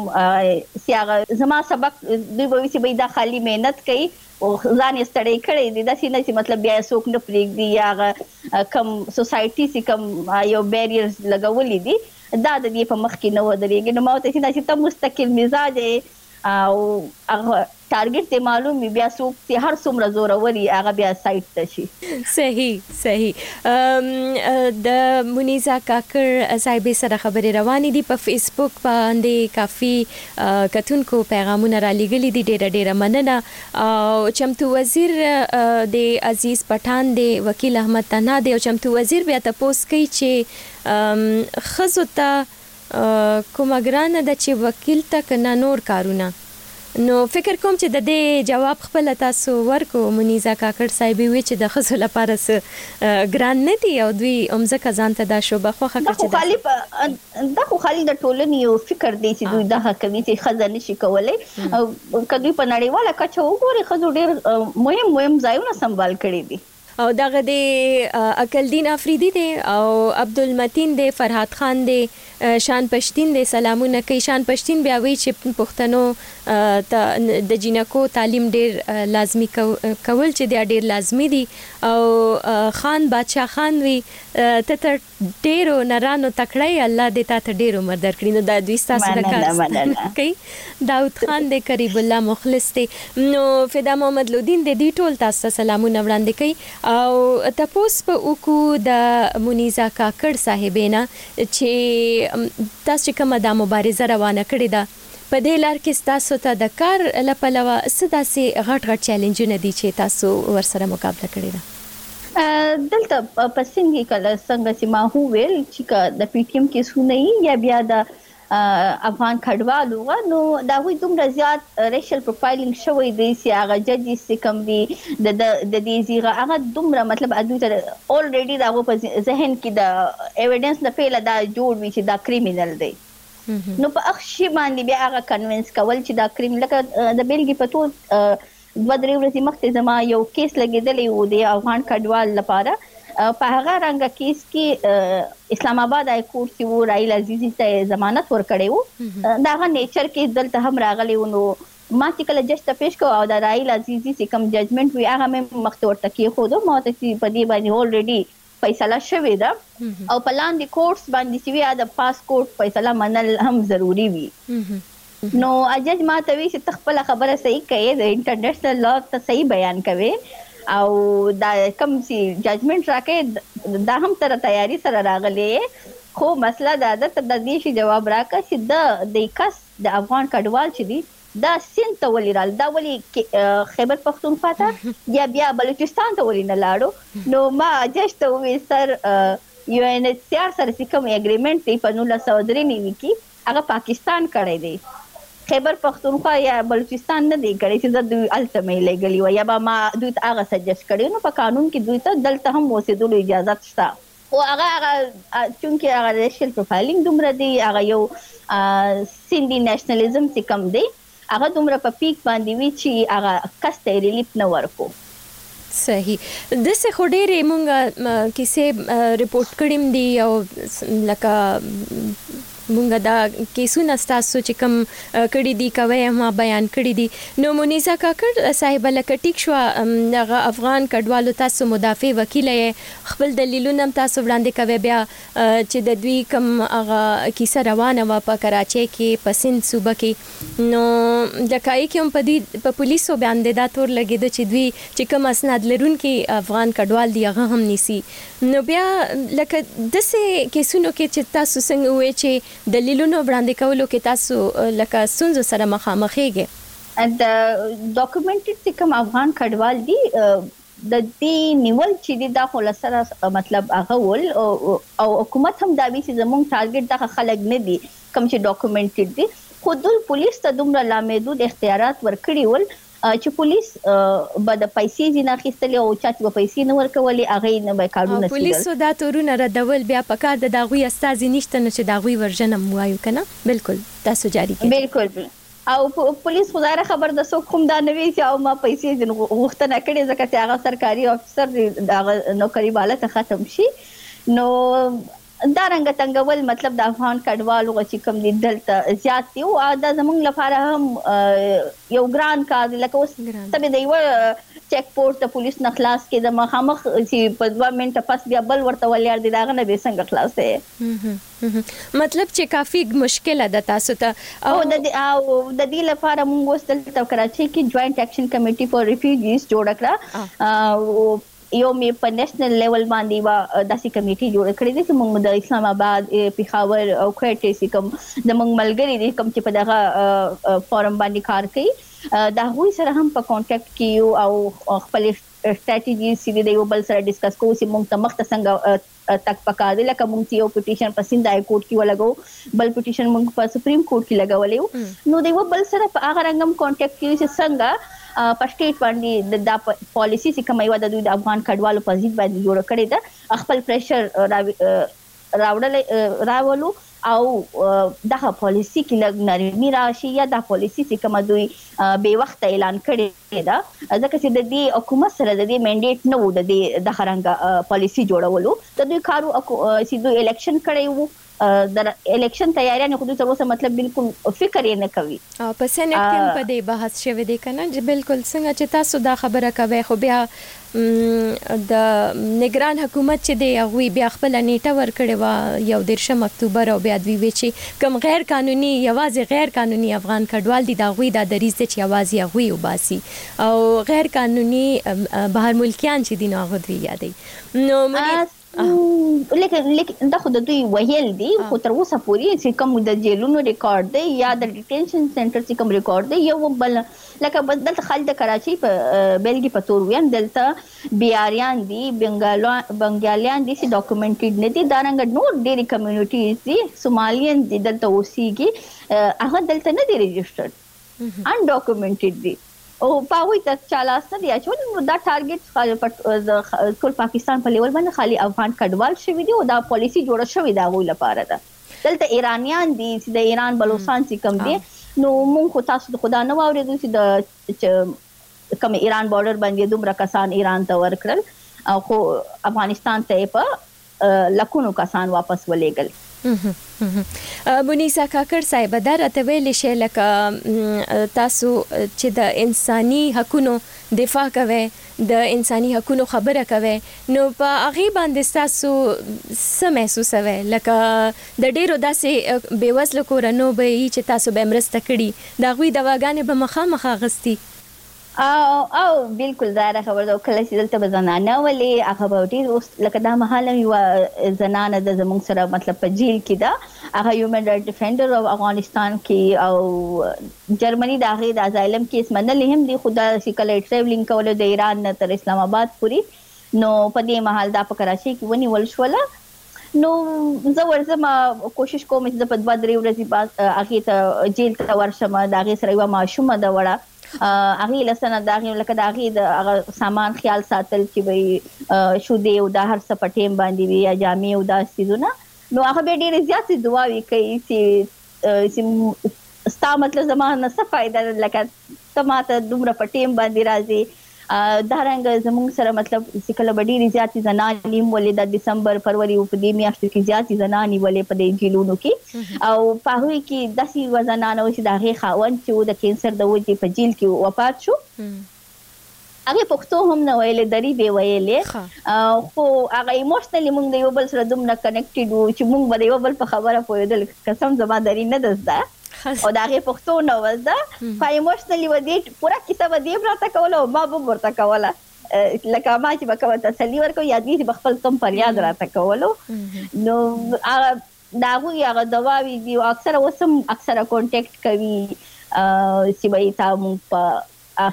چې هغه زما سبق دوی به وي چې بی دا خالي محنت کوي او ځان یې ستړی کړی دی داسې نه چې مطلب بیا یې څوک نه پرېږدي یا هغه کوم سوسایټي چې کوم یو بیریرز لګولي دي دا د دې په مخ کې نه ودرېږي نو ما ورته چې دا چې ته مستقل مزاجه یې او هغه ټارګټ دې معلوم وي بیا څوک چې هر څومره زورور وي هغه بیا سایډ ته شي. صحیح صحیح د منیزه کاکړ صاحبې سره خبرې روانې دي په فیسبوک باندې کافي کتونکو پیغامونه رالیږلي دي ډیره ډیره مننه او چمتو وزیر دې عزیز پټان دې وکیل احمد تنها دې او چمتو وزیر بیا تپوس کوي چې ښځو ته کومه ګرانه ده چی وکیل ته که نه نور کارونه نو فکر کوم چی ددی جواب خپله تاسو ورکو منیزه کاکړ صاحبی وی چی د ښځو لپاره څه ګران ندی او دوی همځکه ځان ته دا شعبه خوښه کړه چی دا دا خو خالی د ټولنی یو فکر دی چی دوی دهه کوی چی ښځه نشی کولی که دوی په نړیواله کچه وګوری ښځو ډیر مهم مهم ځایونه سمبال کړی دی. او دغه دی عقل دین افریدی دی او عبدالمتین دی فرهاد خان دی شان پشتین دی سلامونه کوي شان پشتین بیا وایی چی پښتنو ته دجینکو تعلیم ډیر لازمی کول چی دیا ډیر لازمی دی او خان بادشاه خان وی ته تر ډیرو نرانو تکړه یې الله دې تاته ډیر عمر درکړي نو دا دوی ستاسو د کار ستاینه کوي داود خان دی قریب الله مخلص دی نو فدا محمد لودین دی دوی ټول تاسو ته سلامونه وړاندې کوي او تپوس په وکړو د منیزا کاکړ صاحبې نه چې تاسو چې کومه دا مبارزه روانه کړې ده په دې لار کې ستاسو ته د کار له پلوه څه داسې غټ غټ چیلنجونه دي چې تاسو ورسره مقابله کړې ده؟ دلته په سند کې که څنګه چې ما هو ویل چې که د پي ټي ایم کیسونه وي یا بیا د افغان کډوالو وه نو د هغوی دومره زیات ریشل پروفایلینګ شوی دی چې هغه ججز چې کوم دي د د دې زیغه هغه دومره مطلب هغوی ته اولریډي د هغوی په ذهن کې د ایویډنس له پیله دا جوړ وي چې دا کریمینل دی. نو په هغه شي باندې بیا هغه کنوینس کول چې دا کریم لکه د بیلګې په تور دوه درې ورځې مخکې زما یو کیس لګېدلی و د افغان کډوال لپاره په هغه رنګه کیس کې اسلام آباد های کورټ کې و رایل عزیزي ته ضمانت ورکړی و دا هغه نیچر کیس دلته هم راغلی و نو ما چې کله جج ته پیش کو او د رایل عزیزي چې کوم ججمنټ وي هغه مې مخته ورته کېښودو ما ورته چې په دې باندې الریډي فیصله شوې ده او په لاندې کورټس باندې چې وي یا د پاس کورټ فیصله منل هم ضروري وي نو جج ما ته وي چې ته خپله خبره صحیح کوې د انټرنیشنل لا ته صحیح بیان کوې او دا کوم چې جاجمنټ راکې دا هم تر تیاری سره راغلی خو مسله دا ده ته د دې شي جواب راکړه چې د دې کس د افغان کډوال چې دی دا سیند ته ولې رال دا ولې خیبر پښتونخوا ته یا بیا بلوچستان ته ولې نه لاړو نو ما جش ته وې سر یو ان ایچ سی آر سره چې کوم اګریمنت دی په 1903 نیوي کې هغه پاکستان کړی دی خیبر پښتونخوا یا بلوچستان نه دی کړی چې زه دوی الته مې لګلی و یا به ما دوی ته هغه سجست کړی نو په قانون کې دوی ته دلته هم اوسېدلو اجازه شته خو هغه هغه چونکه هغه ریشل پروفایلینګ دومره دی هغه یو سیندی نشنلیزم چې کم دی هغه دومره په پیک باندې وی چې هغه کس ته ریلیف نه ورکو. صحیح دسې خو ډېرې مونږ کیسې رپورټ کړیم دي او لکه. مونږ دا کیسونه ستاسو چې کوم کړي دي کوي هم بیان کړي دي نو منیزه کاکړ صاحبه لکه ټیک شو هغه افغان کډوالو تاسو مدافع وکیله یې خپل دلیلونه هم تاسو وړاندې کوي بیا چې د دوی کوم هغه کیسه روانه وه په کراچۍ کې په سند صوبه کې نو د کائې کې هم په دوی په پولیسو باندې دا تور لګیده چې دوی چې کوم اسناد لرونکي افغان کډوال دي هغه هم نیسي نو بیا لکه داسې کیسونو کې چې تاسو څنګه وویل چې دلیلونو وړاندې کولو کې تاسو لکه ستونزو سره مخامخیږئ. د ډاکومنټډ چې کوم افغان کډوال دي د دی نیول چی دی دا خو له سره مطلب هغه ول او حکومت هم دا وی چی زمونږ ټارګیټ دغه خلګ نه دی کوم چی ډاکومینټیډ دی خو دوی پولیس ته دومره لامحدود اختیارات ورکړی ول چی پولیس به د پیسی ځینی اخیستلی او چا چی به پیسی نه ورکولی هغه یی نه به کارونه څیړل. پولیسو دا تورونه ردول بیا پکار ده د هغوی استازی نشته نو چی د هغوی ورژن هم ووایو کنه بلکل تاسو جاری کړی. بلکل او پولیس خو ظاهره خبر ده څوک خوم دا نوی چې او ما پیسې ځین غوښتنه کړې ځکه چې هغه سرکاري افسر دی هغه نوکری بالا ته ختم شي نو دا رنګ تنګول مطلب د افغان کډوالو غچې کم دي دلته زیات دي او دا زمونږ لپاره هم یو ګران کار دی لکه اوس ته به د یو چیک پورټ ته پولیس نه خلاص کې د مخامخ چې په دوه منټه پس بیا بل ورته ولیار دی داغه نه به څنګه خلاص دی مطلب چې کافي مشکله ده تاسو ته او د دې لپاره موږ اوس دلته کراچۍ کې جوائنټ اکشن کمیټي فار ریفیوجیز جوړ کړه یو می په نېشنل لیول باندې وا داسې کمیټي جوړ کړې دي چې موږ د اسلام آباد پیښاور او کوټې سي کوم د موږ ملګری دي کوم چې په دغه فورم باندې کار کوي دا غوي سره هم په کانټیکټ کې یو او خپل ستراتیژي سي د یو بل سره ډیسکس کوو چې موږ ته مخته څنګه تک پکار دی لکه مونږ چې یو پټیشن په سند های کورټ کې ولګو بل پټیشن مونږ په سپریم کورټ کې لګولې وو نو د یو بل سره په هغه رنګ هم کانټیکټ کیږي چې څنګه په سټیټ باندې د دا پالیسی چې کومه یو د دوی د افغان کډوالو په ضد باندې جوړ کړی ده خپل پریشر راوړل راولو او دغه پالیسی کې لږ نرمي راشي یا دا پالیسی چې کومه دوی بې وخت اعلان کړې ده ځکه چې د دې حکومت سره د دې منډیټ نه وو د دې دغه رنګ پالیسی جوړولو د دوی کارو چې دوی الیکشن کړی وو د الیکشن تیاریانې خو دوی تر اوسه مطلب بالکل فکر یې نه کوي په سېنېټ کې هم په دې بحث شوی دی کنه چې بالکل څنګه چې تاسو دا خبره کوي خو بیا د نګران حکومت چې دی هغوی بیا خپله نیټه ورکړې وه یو دېرشم اکتوبر او بیا دوی وی چې کوم غیر قانوني یوازې غیر قانوني افغان کډوال دي د هغوی دا دریځ دی چې یوازې هغوی وباسي او غیر قانوني بهر ملکیان چې دي نو هغه دوی یادوي نو اه. لیکن لیکن دا خو د دوی ویل دي اه. خو تر اوسه پورې چې کوم د جیلونو ریکارډ دی یا د ډیټینشن سنټر چې کوم ریکارډ دی یو بل لکه دلته خالي د کراچۍ په بیلګې په تور ویم دلته بیاریان دي بنګالیان دي چې ډاکومنټډ نه دي دارنګ نور ډېری کمیونټیز دي سومالیانز دي دلته اوسېږي هغه دلته نه دي رجسټرډ ان ډاکومنټډ دي او په هغوی ته چا لاس نه دی اچولی نو دا ټارګټ د ټول پاکستان په لیول باندې خالي افغان کډوال شوي دي او دا پالیسي جوړه شوې د هغوی لپاره ده دلته ایرانیان دي چې د ایران بلوچستان چې کوم دي نو مونږ خو تاسو خو دا نه واورېدو چې د کوم ایران بارډر باندې دومره کسان ایران ته ورکړل خو افغانستان ته یې په لکونو کسان واپس ولیږل. مونیسا کاکړ صاحبه دا راته ویلی شی لکه تاسو چی د انسانی حقونو دفاع کوی د انسانی حقونو خبره کوی نو په هغی باندی ستاسو څه محسوسوی لکه د ډیرو داسی بی وزلو کورنو به یی چی تاسو به یی مرسته کړی د هغوی دواګانی به مخامخ اغستی او او بلکل دا هغه خبره ده او کله چې دلته به زنانه ولې هغه به ډیر اوس لکه دا مهال هم یو زنانه د زمونږ سره مطلب په جیل کې ده هغه هیومن رائټ ډیفندر او افغانستان کې او جرمني د هغه د ازایلم کیس منلې هم دی خو دا چې کله ټریولینګ کولو د ایران نه تر اسلام آباد پورې نو په دې مهال دا په کراچۍ کې ونیول شوله نو زه ورځم کوشش کوم چې په دوه درې ورځې بعد هغه ته جیل ته ورشم دا هغه سره یو ماشومه ده وړه هغې له سنه دا غیم لکه دا غي د هغه سامان خیال ساتل چې به شودې او دا هر څه په ټیم باندې وي یا جامې او دا سیزونه نو هغه به ډېرې زیاتې دعاوي کوي چې چې ستا مطلب زما نه څه فائدہ لکه ته ماته دومره په ټیم باندې راځي دا رنګ زموږ سره مطلب چې کله به ډېرې زیاتې زنانې وي ولې د دسمبر فروري او په دې میاشتو کې زیاتې زنانې ولې په دې جیلونو کې او په هغوی کې داسې یوه زنانه وه چې د هغې خاوند چې و د کینسر د وجې په جیل کې وفات شو هغه پښتو هم نه ویلې دری به ویلې خو هغه ایموشنلی مونږ د یو بل سره دومره کنیکټډ وو چې مونږ به د یو بل په خبره پوهېدل قسم زما دری نه ده زده او د هغې پښتو ناول ده په ایموشنلی و دې پوره کیسه به دې راته کوله او ما به ورته کوله لکه ما چې به کومه تسلی ورکوم یا دوی چې به خپل کوم فریاد راته کولو نو هغه د هغوی هغه دواوې دي او اکثره اوس هم اکثره کانټیکټ کوي چې به یې تا موږ په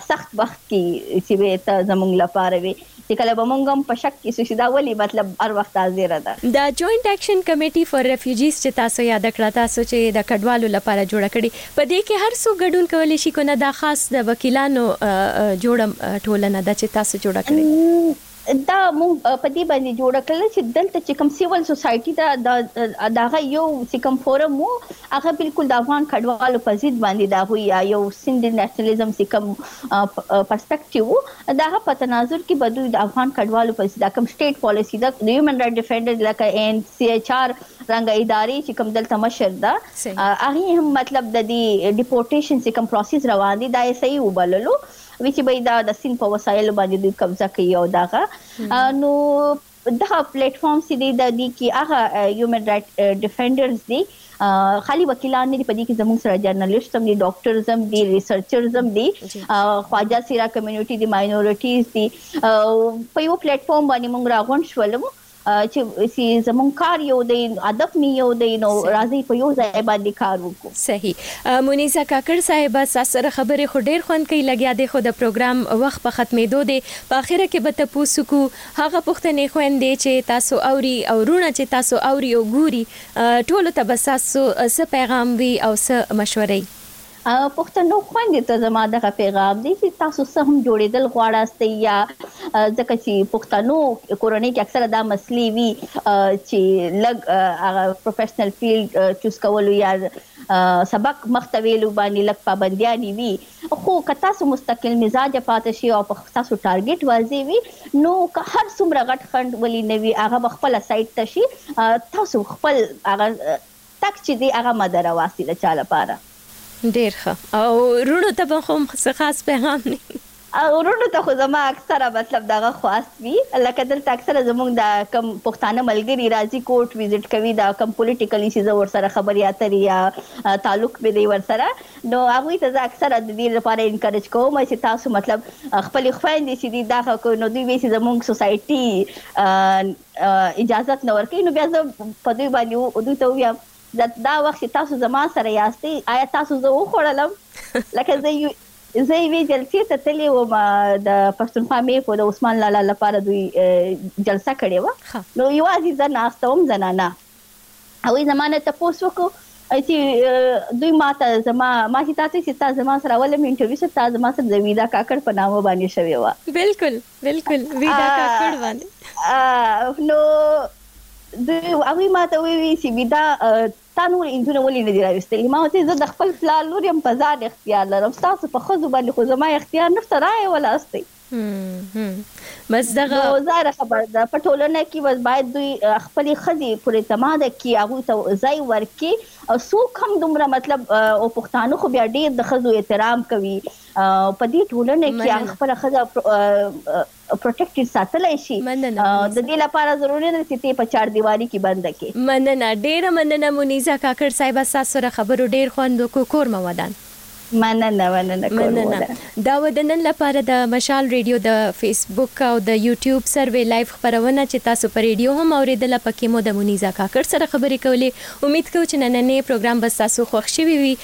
سخت وخت کی چی وی ته زمونږ لپاره وی چی کله به مونږ هم په شک کی سو چی دا ولی مطلب هر وخت حاضره ده. د جوینټ اکشن کمیټی فار ریفیوجیز چی تاسو یاده کړه تاسو چی د کډوالو لپاره جوړه کړی په دی کی هر څوک ګډون کولی شی کنه دا خاص د وکیلانو جوړه ټولنه ده چی تاسو جوړه کړی؟ دا موږ په دې باندې جوړه کړل چې دلته چې کوم سیول سوسایټي ده د هغه یو چې کوم فورم وو هغه بالکل د افغان کډوالو په ضد باندې دا هوی یا یو سند نېشنلزم چې کوم پرسپیکټیو وو دا هغه په تناظر کې به دوی د افغان کډوالو په ضد کوم سټیټ پالیسی ده د هیومن رائټ ډیفندر لکه ان سی ایچ آر رنګ ادارې چې کوم دلته مشر ده هغه هم مطلب د دې ډیپورټیشن چې کوم پروسس روان دي دا یې صحیح وبللو وي چې به دا د سیند په وسایلو باندې دوی قبضه کوي او دغه نو دغه پلیټ فارمز چې دی د دې کې هغه هیومن رائټ ډیفندرز دي خالي وکیلان نه دي په دې کې زموږ سره جرنالیست هم دي ډاکټرز هم دي ریسرچرز هم دي خواجه سیرا کمیونټي دي ماینورټیز دي په یو پلیټ فارم باندې موږ راغون شولم چی سی زمونږ کار یو دی هدف می یو دی نو راځی په یو ځای باندی کار وکړو. صحیح. مونیزه کاکړ صاحبه ستاسو سره خبرې خو ډیر خوند کوي لګیا دی خو د پروګرام وخت په ختمیدو دی په اخره کې به تپوس وکړو هغه پوښتنې خویندې چې تاسو اوري او وروڼه چې تاسو اوري او ګوري ټولو ته به ستاسو څه پیغام وي او څه مشوره یی پښتنو خويندې ته زما دغه پيغام دی چې تاسو څه هم جوړېدل غواړاست يا ځکه چې پښتنو کورنۍ کې اکثره دا مسلې وي چې لږ هغه پروفیشنل فیلډ چوز کولو یا سبق مخته ویلو باندې لږ پابندیانې وي خو که تاسو مستقل مزاج پاتې شي او په تاسو ټارګټ واضح وي نو که هر څومره غټ خند ولې نه وي هغه به خپل سایت ته شي تاسو خپل هغه تک چی دی هغه مه درواسی د چا لپاره. ډیر ښه او وروڼو ته به هم څه خاص پیغام دی. وروڼو ته خو زما اکثره مطلب دغه خواست وی لکه دلته اکثره زموږ دا کوم پښتانه ملګری راځی کورټ ویزیټ کوی دا کوم پولیټیکلی چی زه ورسره خبری اتری یا تعلق می دی ورسره نو هغوی ته زه اکثره ددی لپاره انکرج کوم چی تاسو مطلب خپلی خویندی چی دی دا ښه کوی نو دوی وی چی زموږ سوسایټی اجازت نه ورکوي نو بیا زه په دوی باندې دوی ته ویم زه دا وخت چې تاسو زما سره یاستئ آیا تاسو زه وخوړلم لکه زه یو زه یوې جلسې ته تللې وم د پښتونخوا میکو د عثمان لالا لپاره دوی جلسه کړې وه نو یوازې زه ناسته وم زنانه هغوی زما نه تپوس وکړو چې دوی ما ته زما ما چې تاسو چې تا زما سره ولم انټرویو سره تا زما سره د ویدا کاکړ په نامه باندې شوې وه بالکل بالکل وی دا کاکړ باندې نو دوی هغه ما ته وی وی سی ودا تا نور انجونه ولې نه دی راوستلې ما ته زه د خپل پلار لور يم په ځان اختیار لرم تاسو په خزو باندې خو زما اختیار نشته راي ولاستي بس دغه نو زاره خبر ده په ټولنه کې بس باید دوی خپل خزي پر اعتماد کې هغه ته ځای ورکي او سو کم دومره مطلب او پښتانه خو بیا ډیر د خزو احترام کوي په دې ټولنه کې هغه خپله ښځه پروټیکټډ ساتلی شي د دې لپاره ضروري نه ده چې ته یې په چار دیواري کې بنده کړې. مننه ډیره مننه مونیزه کاکړ صاحبه ستاسو سره خبرو ډیر خوند وکړو کور مو ودان. مننه مننه کور مو ودان. مننه دا وه د نن لپاره د مشال ریډیو د فیسبوک او د یوټیوب سروې لایف خپرونه چې تاسو په ریډیو هم اوریدله پکې مو د مونیزه کاکړ سره خبرې کولې امید کوو چې نننې پروګرام به ستاسو خوښ شوی وي.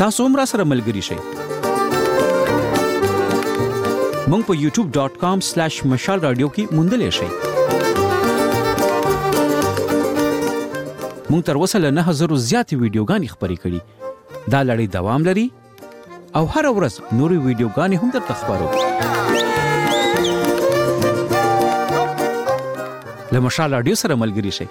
تاسو هم را سره ملګري شئ مونږ په youtube.com/مشال رادیو کې موندلې شئ مونږ تر اوسه له 9000 زیاتې ویډیوګانې خبرې کړي دا لړۍ دوام لري او هر ورځ نورې ویډیوګانې هم درته خبرو له مشال رادیو سره ملګري شئ